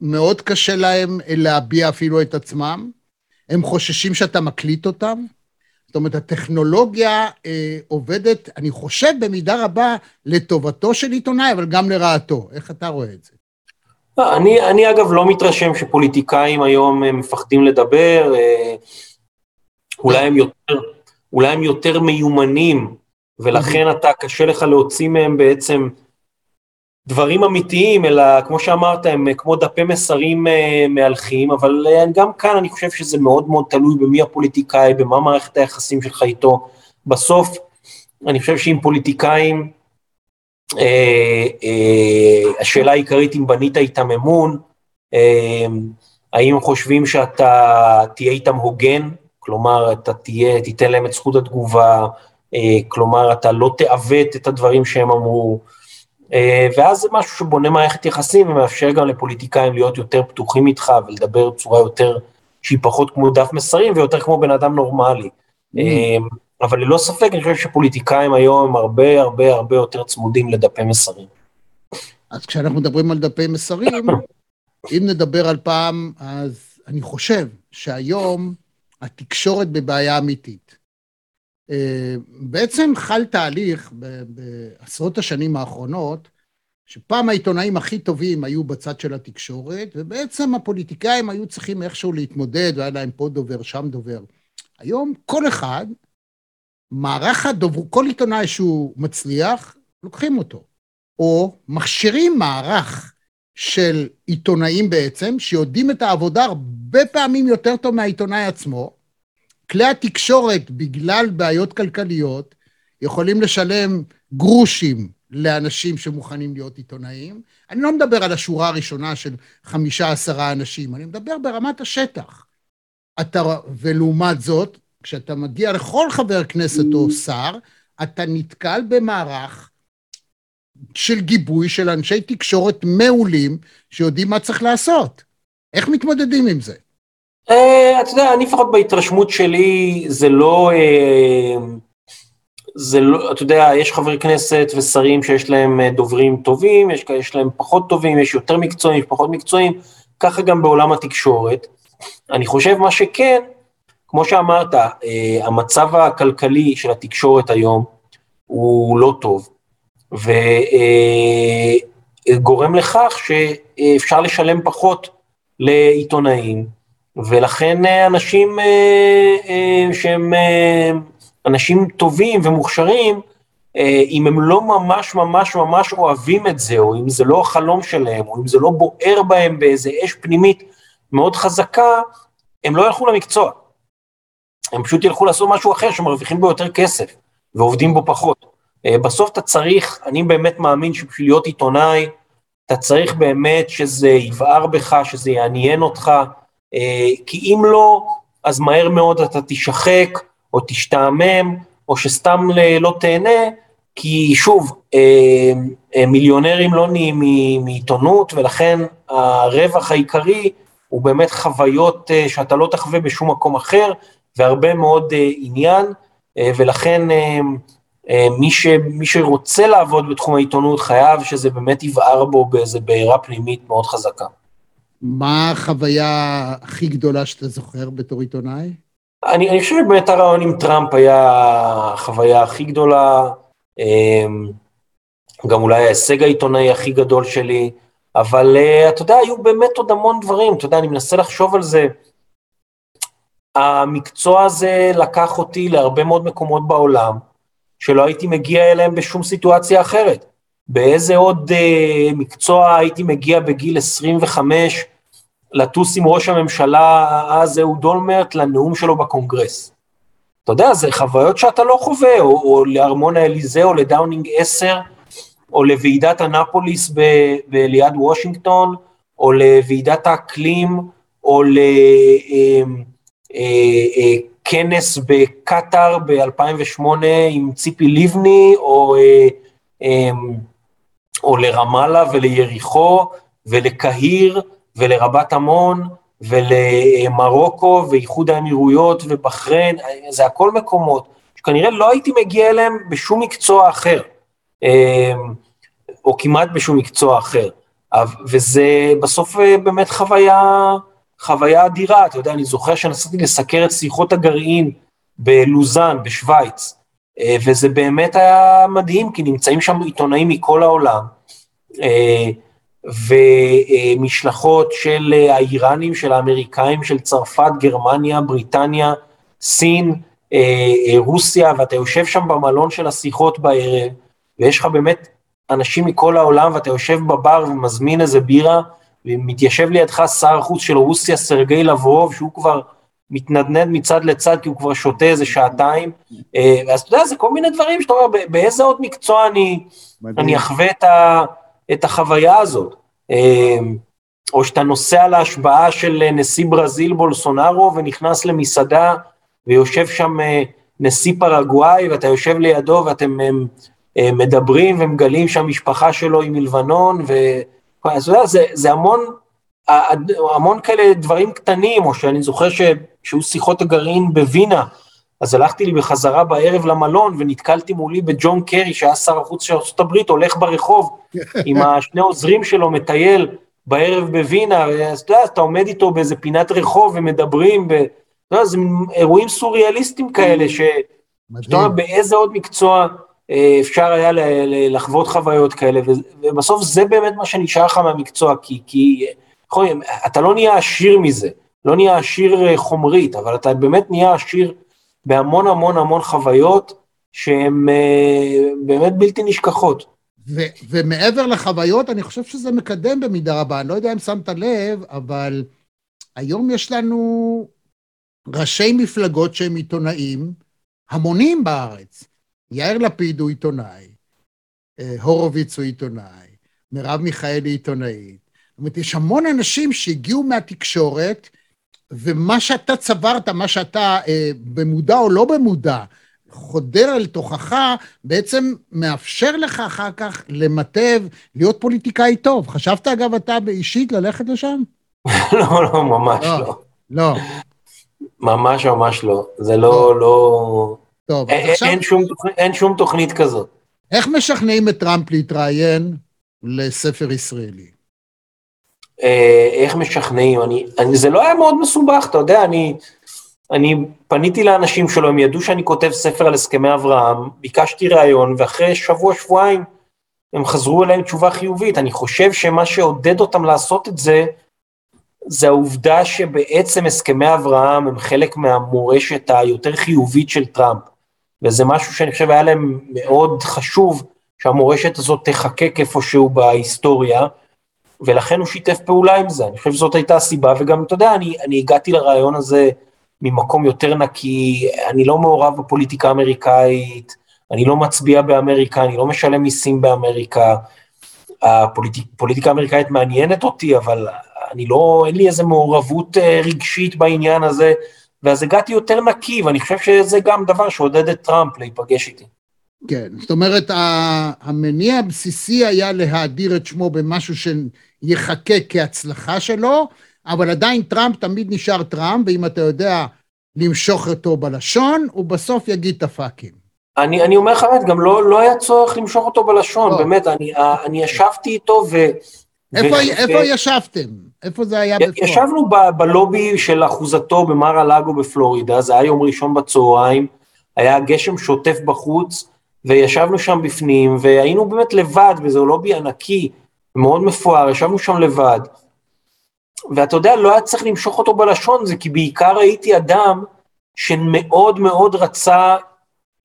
מאוד קשה להם להביע אפילו את עצמם, הם חוששים שאתה מקליט אותם. זאת אומרת, הטכנולוגיה אה, עובדת, אני חושב, במידה רבה לטובתו של עיתונאי, אבל גם לרעתו. איך אתה רואה את זה? אני, אני אגב לא מתרשם שפוליטיקאים היום אה, מפחדים לדבר, אה, אולי הם יותר, אולי הם יותר מיומנים, ולכן אתה, קשה לך להוציא מהם בעצם דברים אמיתיים, אלא כמו שאמרת, הם כמו דפי מסרים אה, מהלכים, אבל אה, גם כאן אני חושב שזה מאוד מאוד תלוי במי הפוליטיקאי, במה מערכת היחסים שלך איתו. בסוף, אני חושב שאם פוליטיקאים, אה, אה, השאלה העיקרית אם בנית איתם אמון, אה, האם חושבים שאתה תהיה איתם הוגן, כלומר אתה תהיה, תיתן להם את זכות התגובה, אה, כלומר אתה לא תעוות את הדברים שהם אמרו, אה, ואז זה משהו שבונה מערכת יחסים ומאפשר גם לפוליטיקאים להיות יותר פתוחים איתך ולדבר בצורה יותר, שהיא פחות כמו דף מסרים ויותר כמו בן אדם נורמלי. Mm. אבל ללא ספק אני חושב שפוליטיקאים היום הם הרבה הרבה הרבה יותר צמודים לדפי מסרים. אז כשאנחנו מדברים על דפי מסרים, [COUGHS] אם נדבר על פעם, אז אני חושב שהיום התקשורת בבעיה אמיתית. אה, בעצם חל תהליך בעשרות השנים האחרונות, שפעם העיתונאים הכי טובים היו בצד של התקשורת, ובעצם הפוליטיקאים היו צריכים איכשהו להתמודד, והיה להם פה דובר, שם דובר. היום כל אחד, מערך הדובר, כל עיתונאי שהוא מצליח, לוקחים אותו. או מכשירים מערך של עיתונאים בעצם, שיודעים את העבודה הרבה פעמים יותר טוב מהעיתונאי עצמו, כלי התקשורת, בגלל בעיות כלכליות, יכולים לשלם גרושים לאנשים שמוכנים להיות עיתונאים. אני לא מדבר על השורה הראשונה של חמישה עשרה אנשים, אני מדבר ברמת השטח. אתה, ולעומת זאת, כשאתה מגיע לכל חבר כנסת או שר, אתה נתקל במערך של גיבוי של אנשי תקשורת מעולים שיודעים מה צריך לעשות. איך מתמודדים עם זה? אה, אתה יודע, אני לפחות בהתרשמות שלי, זה לא... אה, זה לא, אתה יודע, יש חברי כנסת ושרים שיש להם אה, דוברים טובים, יש, יש להם פחות טובים, יש יותר מקצועיים, יש פחות מקצועיים, ככה גם בעולם התקשורת. אני חושב מה שכן, כמו שאמרת, המצב הכלכלי של התקשורת היום הוא לא טוב, וגורם לכך שאפשר לשלם פחות לעיתונאים, ולכן אה, אנשים אה, אה, שהם אנשים טובים ומוכשרים, אם הם לא ממש ממש ממש אוהבים את זה, או אם זה לא החלום שלהם, או אם זה לא בוער בהם באיזה אש פנימית מאוד חזקה, הם לא ילכו למקצוע. הם פשוט ילכו לעשות משהו אחר שמרוויחים בו יותר כסף, ועובדים בו פחות. בסוף אתה צריך, אני באמת מאמין שבשביל להיות עיתונאי, אתה צריך באמת שזה יבער בך, שזה יעניין אותך, אה, כי אם לא, אז מהר מאוד אתה תשחק, או תשתעמם, או שסתם לא תהנה, כי שוב, אה, אה, מיליונרים לא נהיים מעיתונות, ולכן הרווח העיקרי הוא באמת חוויות שאתה לא תחווה בשום מקום אחר, והרבה מאוד עניין, ולכן מי, ש, מי שרוצה לעבוד בתחום העיתונות חייב שזה באמת יבער בו באיזה בעירה פנימית מאוד חזקה. מה החוויה הכי גדולה שאתה זוכר בתור עיתונאי? אני, אני חושב שבאמת הרעיון עם טראמפ היה החוויה הכי גדולה, אמ, גם אולי ההישג העיתונאי הכי גדול שלי, אבל אה, אתה יודע, היו באמת עוד המון דברים, אתה יודע, אני מנסה לחשוב על זה. המקצוע הזה לקח אותי להרבה מאוד מקומות בעולם, שלא הייתי מגיע אליהם בשום סיטואציה אחרת. באיזה עוד אה, מקצוע הייתי מגיע בגיל 25 לטוס עם ראש הממשלה אז אהוד אולמרט לנאום שלו בקונגרס. אתה יודע, זה חוויות שאתה לא חווה, או, או לארמון האליזה, או לדאונינג 10, או לוועידת אנפוליס ב, ליד וושינגטון, או לוועידת האקלים, או לכנס אה, אה, בקטאר ב-2008 עם ציפי לבני, או... או לרמאללה וליריחו ולקהיר ולרבת עמון ולמרוקו ואיחוד האמירויות ובחריין, זה הכל מקומות שכנראה לא הייתי מגיע אליהם בשום מקצוע אחר, אמ, או כמעט בשום מקצוע אחר. וזה בסוף אה, באמת חוויה, חוויה אדירה, אתה יודע, אני זוכר שנסעתי לסקר את שיחות הגרעין בלוזאן, בשוויץ, אה, וזה באמת היה מדהים, כי נמצאים שם עיתונאים מכל העולם, אה, ומשלחות של האיראנים, של האמריקאים, של צרפת, גרמניה, בריטניה, סין, אה, רוסיה, ואתה יושב שם במלון של השיחות בערב, ויש לך באמת אנשים מכל העולם, ואתה יושב בבר ומזמין איזה בירה, ומתיישב לידך שר החוץ של רוסיה, סרגי לברוב, שהוא כבר מתנדנד מצד לצד, כי הוא כבר שותה איזה שעתיים. אה, אז אתה יודע, זה כל מיני דברים שאתה אומר, באיזה עוד מקצוע אני, אני אחווה את, ה, את החוויה הזאת. אה, או שאתה נוסע להשבעה של נשיא ברזיל בולסונארו ונכנס למסעדה ויושב שם אה, נשיא פרגוואי ואתה יושב לידו ואתם מדברים ומגלים שהמשפחה שלו היא מלבנון, ו... אז אתה יודע, זה, זה המון, המון כאלה דברים קטנים, או שאני זוכר שהיו שיחות הגרעין בווינה, אז הלכתי לי בחזרה בערב למלון ונתקלתי מולי בג'ון קרי, שהיה שר החוץ של ארה"ב, הולך ברחוב עם [LAUGHS] השני עוזרים שלו, מטייל בערב בווינה, אז אתה יודע, אתה עומד איתו באיזה פינת רחוב ומדברים, ב... אתה יודע, זה אירועים סוריאליסטיים כאלה, שאתה אומר, באיזה עוד מקצוע אפשר היה לחוות חוויות כאלה, ובסוף זה באמת מה שנשאר לך מהמקצוע, כי, כי יכול, אתה לא נהיה עשיר מזה, לא נהיה עשיר אה, חומרית, אבל אתה באמת נהיה עשיר בהמון המון המון חוויות שהן אה, באמת בלתי נשכחות. ו- ומעבר לחוויות, אני חושב שזה מקדם במידה רבה. אני לא יודע אם שמת לב, אבל היום יש לנו ראשי מפלגות שהם עיתונאים, המונים בארץ. יאיר לפיד הוא עיתונאי, אה, הורוביץ הוא עיתונאי, מרב מיכאלי עיתונאית. זאת אומרת, יש המון אנשים שהגיעו מהתקשורת, ומה שאתה צברת, מה שאתה אה, במודע או לא במודע, חודר אל תוכך, בעצם מאפשר לך אחר כך למטב, להיות פוליטיקאי טוב. חשבת, אגב, אתה אישית ללכת לשם? [LAUGHS] לא, לא, ממש לא. לא. לא. ממש ממש לא. זה לא, לא... טוב, אז עכשיו... אין שום, אין שום תוכנית כזאת. איך משכנעים את טראמפ להתראיין לספר ישראלי? אה, איך משכנעים? אני, אני, זה לא היה מאוד מסובך, אתה יודע, אני, אני פניתי לאנשים שלו, הם ידעו שאני כותב ספר על הסכמי אברהם, ביקשתי ראיון, ואחרי שבוע, שבועיים, הם חזרו אליי עם תשובה חיובית. אני חושב שמה שעודד אותם לעשות את זה, זה העובדה שבעצם הסכמי אברהם הם חלק מהמורשת היותר חיובית של טראמפ. וזה משהו שאני חושב היה להם מאוד חשוב, שהמורשת הזאת תחקק איפשהו בהיסטוריה, ולכן הוא שיתף פעולה עם זה. אני חושב שזאת הייתה הסיבה, וגם, אתה יודע, אני, אני הגעתי לרעיון הזה ממקום יותר נקי, אני לא מעורב בפוליטיקה האמריקאית, אני לא מצביע באמריקה, אני לא משלם מיסים באמריקה. הפוליטיקה האמריקאית מעניינת אותי, אבל אני לא, אין לי איזה מעורבות אה, רגשית בעניין הזה, ואז הגעתי יותר נקי, ואני חושב שזה גם דבר שעודד את טראמפ להיפגש איתי. כן, זאת אומרת, המניע הבסיסי היה להאדיר את שמו במשהו שיחכה כהצלחה שלו, אבל עדיין טראמפ תמיד נשאר טראמפ, ואם אתה יודע למשוך אותו בלשון, הוא בסוף יגיד את הפאקים. אני, אני אומר לך באמת, גם לא, לא היה צורך למשוך אותו בלשון, לא. באמת, אני, אני ישבתי איתו ו... איפה, ו... איפה ישבתם? איפה זה היה בפלורידה? ישבנו ב- בלובי של אחוזתו במר הלאגו בפלורידה, זה היה יום ראשון בצהריים, היה גשם שוטף בחוץ, וישבנו שם בפנים, והיינו באמת לבד, וזה לובי ענקי, מאוד מפואר, ישבנו שם לבד. ואתה יודע, לא היה צריך למשוך אותו בלשון, זה כי בעיקר ראיתי אדם שמאוד מאוד רצה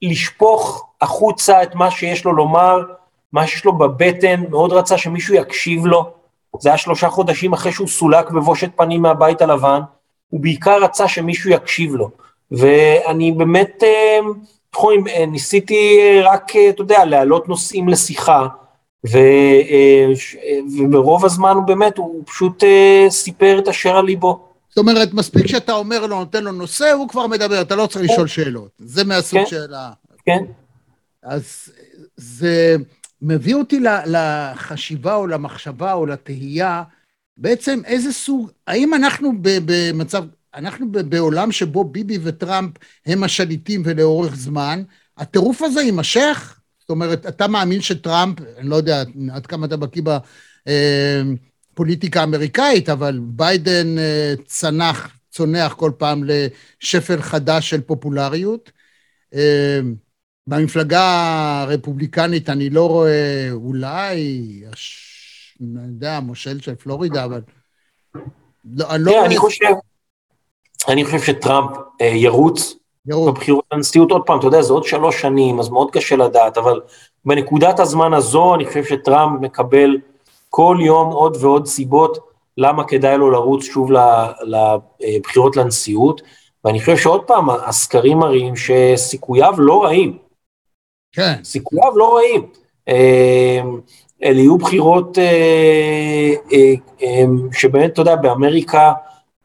לשפוך החוצה את מה שיש לו לומר, מה שיש לו בבטן, מאוד רצה שמישהו יקשיב לו. זה היה שלושה חודשים אחרי שהוא סולק בבושת פנים מהבית הלבן, הוא בעיקר רצה שמישהו יקשיב לו. ואני באמת, איך אומרים, אה, ניסיתי רק, אתה יודע, להעלות נושאים לשיחה, ו, וברוב הזמן הוא באמת, הוא פשוט סיפר את אשר על ליבו. זאת אומרת, מספיק שאתה אומר לו, נותן לו נושא, הוא כבר מדבר, אתה לא צריך לשאול שאלות. זה מהסוג כן, של ה... כן. אז זה... מביא אותי לחשיבה או למחשבה או לתהייה, בעצם איזה סוג, האם אנחנו במצב, אנחנו בעולם שבו ביבי וטראמפ הם השליטים ולאורך זמן, הטירוף הזה יימשך? זאת אומרת, אתה מאמין שטראמפ, אני לא יודע עד כמה אתה בקיא בפוליטיקה האמריקאית, אבל ביידן אה, צנח, צונח כל פעם לשפל חדש של פופולריות. אה, במפלגה הרפובליקנית אני לא רואה אולי, אני יודע, מושל של פלורידה, אבל... לא, אני לא רואה... אני חושב, אני חושב שטראמפ אה, ירוץ, ירוד. בבחירות לנשיאות, עוד פעם, אתה יודע, זה עוד שלוש שנים, אז מאוד קשה לדעת, אבל בנקודת הזמן הזו, אני חושב שטראמפ מקבל כל יום עוד ועוד סיבות למה כדאי לו לרוץ שוב לבחירות לנשיאות, ואני חושב שעוד פעם, הסקרים מראים שסיכוייו לא רעים. כן. סיכוייו לא רעים. אה, אלה יהיו בחירות אה, אה, אה, שבאמת, אתה יודע, באמריקה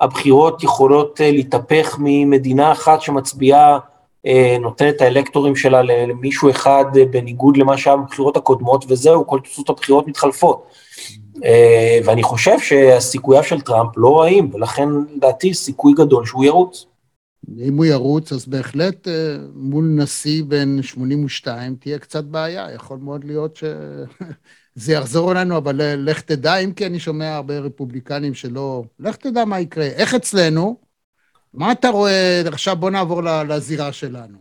הבחירות יכולות אה, להתהפך ממדינה אחת שמצביעה, נותנת את האלקטורים שלה למישהו אחד בניגוד למה שהיה בבחירות הקודמות, וזהו, כל תוצאות הבחירות מתחלפות. ואני חושב שהסיכוייו של טראמפ לא רעים, ולכן לדעתי סיכוי גדול שהוא ירוץ. אם הוא ירוץ, אז בהחלט אה, מול נשיא בן 82 תהיה קצת בעיה. יכול מאוד להיות שזה [LAUGHS] יחזור אלינו, אבל אה, לך תדע, אם כי אני שומע הרבה רפובליקנים שלא... לך תדע מה יקרה. איך אצלנו? מה אתה רואה? עכשיו בוא נעבור לזירה שלנו.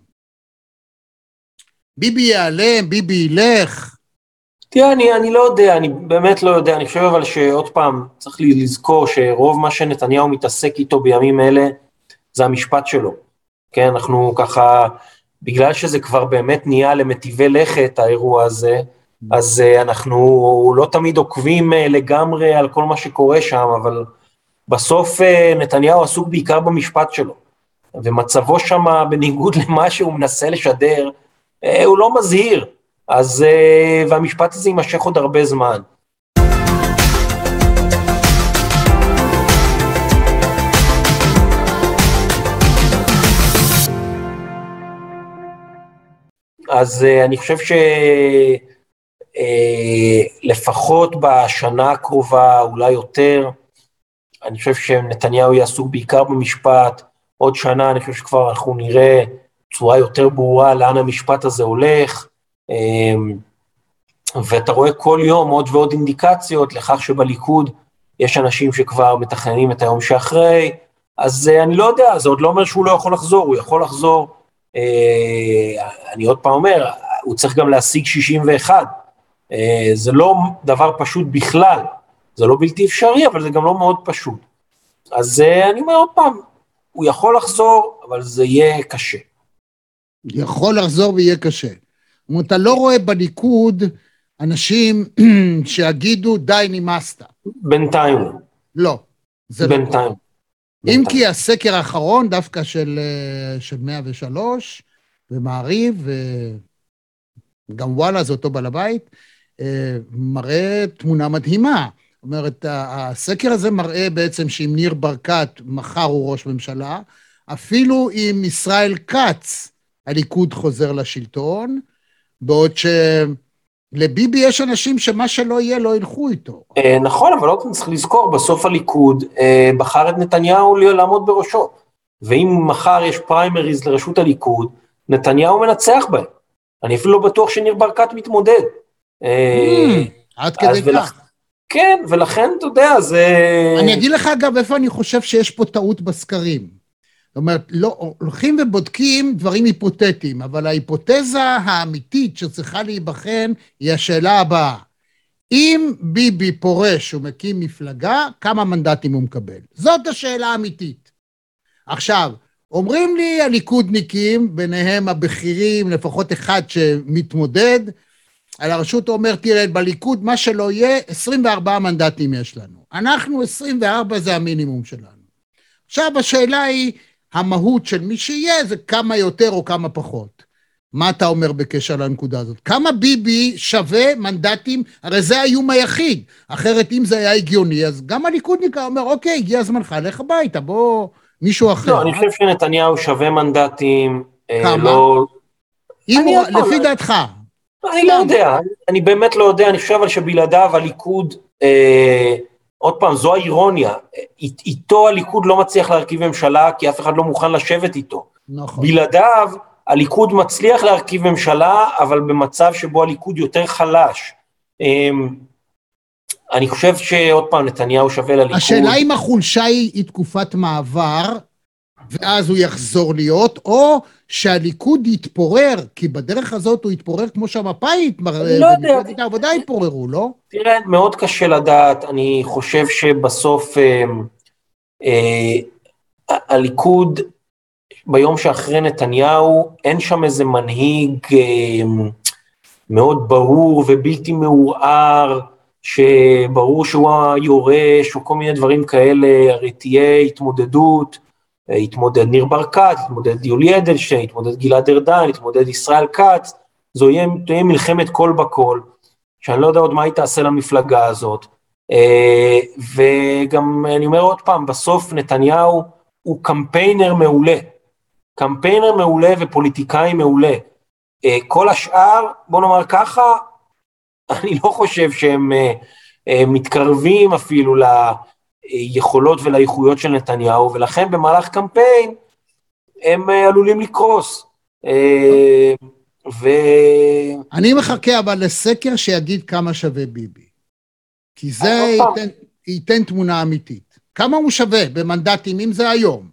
ביבי ייעלם, ביבי ילך. תראה, אני, אני לא יודע, אני באמת לא יודע, אני חושב אבל שעוד פעם, צריך לזכור שרוב מה שנתניהו מתעסק איתו בימים אלה, זה המשפט שלו. כן, אנחנו ככה, בגלל שזה כבר באמת נהיה למטיבי לכת, האירוע הזה, אז uh, אנחנו לא תמיד עוקבים uh, לגמרי על כל מה שקורה שם, אבל בסוף uh, נתניהו עסוק בעיקר במשפט שלו. ומצבו שם, בניגוד [LAUGHS] למה שהוא מנסה לשדר, הוא לא מזהיר. אז, והמשפט הזה יימשך עוד הרבה זמן. אז uh, אני חושב שלפחות uh, בשנה הקרובה, אולי יותר, אני חושב שנתניהו יהיה עסוק בעיקר במשפט. עוד שנה אני חושב שכבר אנחנו נראה בצורה יותר ברורה לאן המשפט הזה הולך. Um, ואתה רואה כל יום עוד ועוד אינדיקציות לכך שבליכוד יש אנשים שכבר מתכננים את היום שאחרי, אז uh, אני לא יודע, זה עוד לא אומר שהוא לא יכול לחזור, הוא יכול לחזור. Uh, אני עוד פעם אומר, הוא צריך גם להשיג 61. Uh, זה לא דבר פשוט בכלל, זה לא בלתי אפשרי, אבל זה גם לא מאוד פשוט. אז uh, אני אומר עוד פעם, הוא יכול לחזור, אבל זה יהיה קשה. יכול לחזור ויהיה קשה. זאת אומרת, אתה לא רואה בליכוד אנשים [CLEARS THROAT] שיגידו, די, נמאסת. בינתיים לא. לא. זה לא. אם כי הסקר האחרון, דווקא של, אה, של 103, ומעריב, וגם וואלה, זה אותו בעל הבית, אה, מראה תמונה מדהימה. זאת אומרת, הסקר הזה מראה בעצם שאם ניר ברקת מחר הוא ראש ממשלה, אפילו אם ישראל כץ, הליכוד חוזר לשלטון, בעוד שלביבי יש אנשים שמה שלא יהיה לא ילכו איתו. נכון, אבל עוד צריך לזכור, בסוף הליכוד בחר את נתניהו לעמוד בראשו. ואם מחר יש פריימריז לראשות הליכוד, נתניהו מנצח בהם. אני אפילו לא בטוח שניר ברקת מתמודד. עד כדי כך. כן, ולכן, אתה יודע, זה... אני אגיד לך, אגב, איפה אני חושב שיש פה טעות בסקרים. זאת אומרת, לא, הולכים ובודקים דברים היפותטיים, אבל ההיפותזה האמיתית שצריכה להיבחן היא השאלה הבאה. אם ביבי פורש ומקים מפלגה, כמה מנדטים הוא מקבל? זאת השאלה האמיתית. עכשיו, אומרים לי הליכודניקים, ביניהם הבכירים, לפחות אחד שמתמודד, על הרשות אומר, תראה, בליכוד מה שלא יהיה, 24 מנדטים יש לנו. אנחנו 24 זה המינימום שלנו. עכשיו השאלה היא, המהות של מי שיהיה זה כמה יותר או כמה פחות. מה אתה אומר בקשר לנקודה הזאת? כמה ביבי שווה מנדטים? הרי זה האיום היחיד. אחרת אם זה היה הגיוני, אז גם הליכודניק אומר, אוקיי, הגיע זמנך, לך הביתה, בוא מישהו אחר. לא, אני חושב שנתניהו שווה מנדטים. כמה? לא... אם הוא, לפי דעתך. אני לא יודע, אני באמת לא יודע, אני חושב אבל שבלעדיו הליכוד, אה, עוד פעם, זו האירוניה, איתו הליכוד לא מצליח להרכיב ממשלה, כי אף אחד לא מוכן לשבת איתו. נכון. בלעדיו, הליכוד מצליח להרכיב ממשלה, אבל במצב שבו הליכוד יותר חלש. אה, אני חושב שעוד פעם, נתניהו שווה לליכוד. השאלה אם החולשה היא תקופת מעבר, ואז הוא יחזור להיות, או שהליכוד יתפורר, כי בדרך הזאת הוא יתפורר כמו שהמפא"י אני לא יודע. ומפלגת העבודה יתפוררו, לא? תראה, מאוד קשה לדעת, אני חושב שבסוף אה, אה, הליכוד ביום שאחרי נתניהו, אין שם איזה מנהיג אה, מאוד ברור ובלתי מעורער, שברור שהוא היורש, או כל מיני דברים כאלה, הרי תהיה התמודדות, יתמודד ניר ברקת, יתמודד יולי אדלשטיין, יתמודד גלעד ארדן, יתמודד ישראל כץ, זו תהיה מלחמת קול בקול, שאני לא יודע עוד מה היא תעשה למפלגה הזאת. אה, וגם, אני אומר עוד פעם, בסוף נתניהו הוא קמפיינר מעולה. קמפיינר מעולה ופוליטיקאי מעולה. אה, כל השאר, בוא נאמר ככה, [LAUGHS] אני לא חושב שהם אה, מתקרבים אפילו ליכולות ולאיכויות של נתניהו, ולכן במהלך קמפיין הם עלולים לקרוס. ו... אני מחכה אבל לסקר שיגיד כמה שווה ביבי. כי זה ייתן, ייתן תמונה אמיתית. כמה הוא שווה במנדטים, אם זה היום?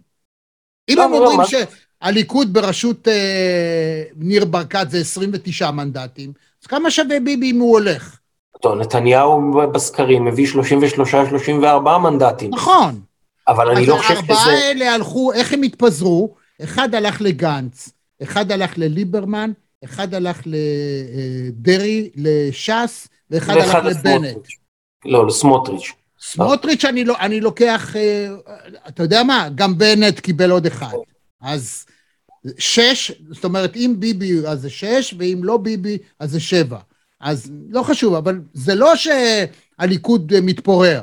אם הם אומרים שהליכוד בראשות אה, ניר ברקת זה 29 מנדטים, אז כמה שווה ביבי אם הוא הולך? נתניהו בסקרים מביא 33-34 מנדטים. נכון. אבל אני לא חושב שזה... אז הארבעה האלה הלכו, איך הם התפזרו? אחד הלך לגנץ, אחד הלך לליברמן, אחד הלך לדרעי, לש"ס, ואחד הלך לבנט. לא, לסמוטריץ'. סמוטריץ' אני, לא, אני לוקח, אה, אתה יודע מה, גם בנט קיבל עוד אחד. אז שש, זאת אומרת, אם ביבי אז זה שש, ואם לא ביבי אז זה שבע. אז לא חשוב, אבל זה לא שהליכוד מתפורר.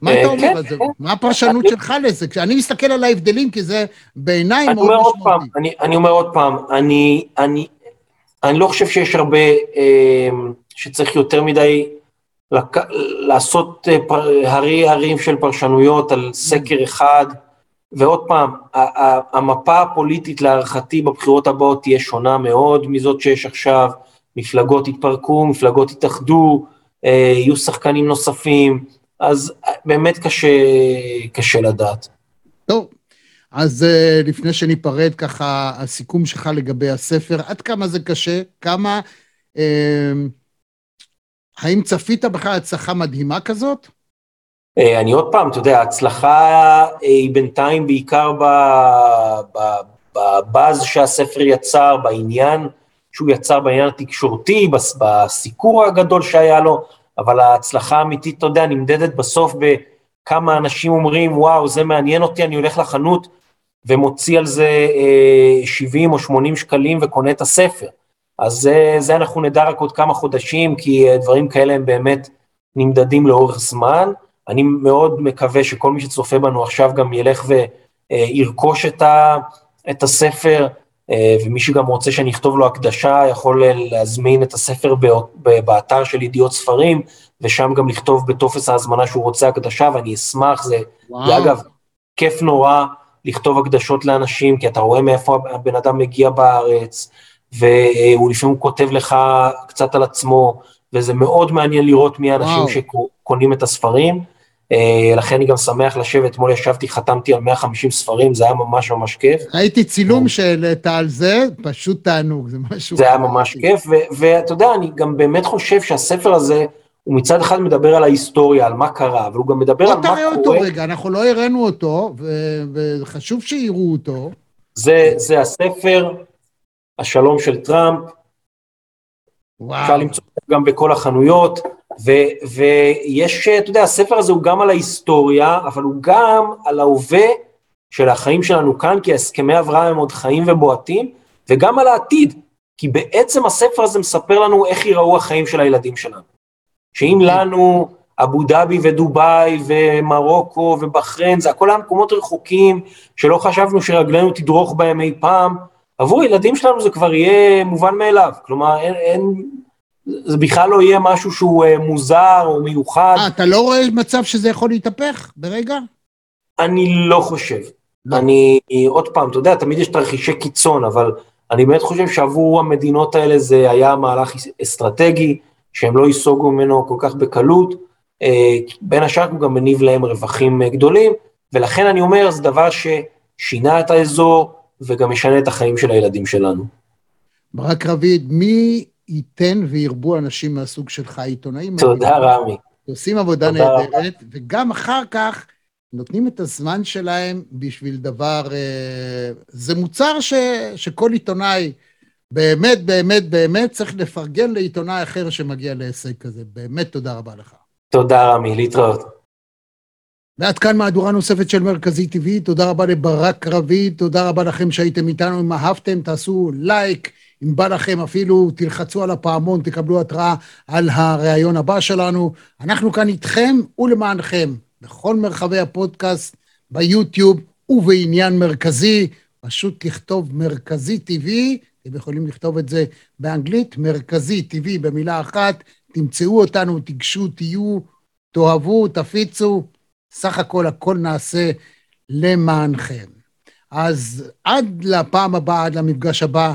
מה אתה אה, אומר כן, על זה? כן. מה הפרשנות שלך לזה? כשאני מסתכל על ההבדלים, כי זה בעיניי מאוד משמעותי. אני אומר עוד פעם, אני לא חושב שיש הרבה, אה, שצריך יותר מדי לעשות הרי הרים של פרשנויות על סקר אחד, ועוד פעם, המפה הפוליטית להערכתי בבחירות הבאות תהיה שונה מאוד מזאת שיש עכשיו, מפלגות יתפרקו, מפלגות יתאחדו, אה, יהיו שחקנים נוספים, אז באמת קשה, קשה לדעת. טוב, אז אה, לפני שניפרד ככה, הסיכום שלך לגבי הספר, עד כמה זה קשה? כמה... אה, האם צפית בכלל הצלחה מדהימה כזאת? אה, אני עוד פעם, אתה יודע, ההצלחה היא בינתיים בעיקר בבאז שהספר יצר, בעניין שהוא יצר בעניין התקשורתי, בסיקור הגדול שהיה לו, אבל ההצלחה האמיתית, אתה יודע, נמדדת בסוף בכמה אנשים אומרים, וואו, זה מעניין אותי, אני הולך לחנות ומוציא על זה 70 אה, או 80 שקלים וקונה את הספר. אז זה, זה אנחנו נדע רק עוד כמה חודשים, כי אה, דברים כאלה הם באמת נמדדים לאורך זמן. אני מאוד מקווה שכל מי שצופה בנו עכשיו גם ילך וירכוש את, ה, את הספר, אה, ומי שגם רוצה שאני אכתוב לו הקדשה, יכול להזמין את הספר באתר של ידיעות ספרים, ושם גם לכתוב בטופס ההזמנה שהוא רוצה הקדשה, ואני אשמח, זה, זה אגב, כיף נורא לכתוב הקדשות לאנשים, כי אתה רואה מאיפה הבן אדם מגיע בארץ, והוא לפעמים כותב לך קצת על עצמו, וזה מאוד מעניין לראות מי האנשים שקונים את הספרים. אה, לכן אני גם שמח לשבת, אתמול ישבתי, חתמתי על 150 ספרים, זה היה ממש ממש כיף. ראיתי צילום שהעלית על זה, פשוט תענוג, זה משהו... זה היה ממש כיף, ואתה יודע, אני גם באמת חושב שהספר הזה, הוא מצד אחד מדבר על ההיסטוריה, על מה קרה, אבל הוא גם מדבר על מה קורה... בוא תראה אותו רגע, אנחנו לא הראינו אותו, וחשוב שיראו אותו. זה, זה הספר, השלום של טראמפ. וואו. אפשר למצוא גם בכל החנויות. ו- ויש, אתה יודע, הספר הזה הוא גם על ההיסטוריה, אבל הוא גם על ההווה של החיים שלנו כאן, כי הסכמי אברהם הם עוד חיים ובועטים, וגם על העתיד, כי בעצם הספר הזה מספר לנו איך ייראו החיים של הילדים שלנו. שאם לנו אבו דאבי ודובאי ומרוקו ובחריין, זה הכל היה מקומות רחוקים שלא חשבנו שרגלינו תדרוך בהם אי פעם, עבור הילדים שלנו זה כבר יהיה מובן מאליו. כלומר, אין, אין, זה בכלל לא יהיה משהו שהוא אה, מוזר או מיוחד. אה, אתה לא רואה מצב שזה יכול להתהפך ברגע? אני לא חושב. לא. אני, עוד פעם, אתה יודע, תמיד יש תרחישי קיצון, אבל אני באמת חושב שעבור המדינות האלה זה היה מהלך אסטרטגי, שהם לא ייסוגו ממנו כל כך בקלות. אה, בין השאר הוא גם מניב להם רווחים גדולים, ולכן אני אומר, זה דבר ששינה את האזור וגם משנה את החיים של הילדים שלנו. ברק רביד, מי ייתן וירבו אנשים מהסוג שלך, עיתונאים. תודה, רמי. עושים עבודה נהדרת, וגם אחר כך נותנים את הזמן שלהם בשביל דבר... אה, זה מוצר ש, שכל עיתונאי באמת, באמת, באמת צריך לפרגן לעיתונאי אחר שמגיע להישג כזה. באמת תודה רבה לך. תודה, רמי, להתראות. ועד כאן מהדורה נוספת של מרכזי TV, תודה רבה לברק רביד, תודה רבה לכם שהייתם איתנו, אם אהבתם תעשו לייק, אם בא לכם אפילו תלחצו על הפעמון, תקבלו התראה על הריאיון הבא שלנו. אנחנו כאן איתכם ולמענכם, בכל מרחבי הפודקאסט, ביוטיוב ובעניין מרכזי, פשוט לכתוב מרכזי TV, אתם יכולים לכתוב את זה באנגלית, מרכזי TV במילה אחת, תמצאו אותנו, תיגשו, תהיו, תאהבו, תפיצו. סך הכל הכל נעשה למענכם. אז עד לפעם הבאה, עד למפגש הבא,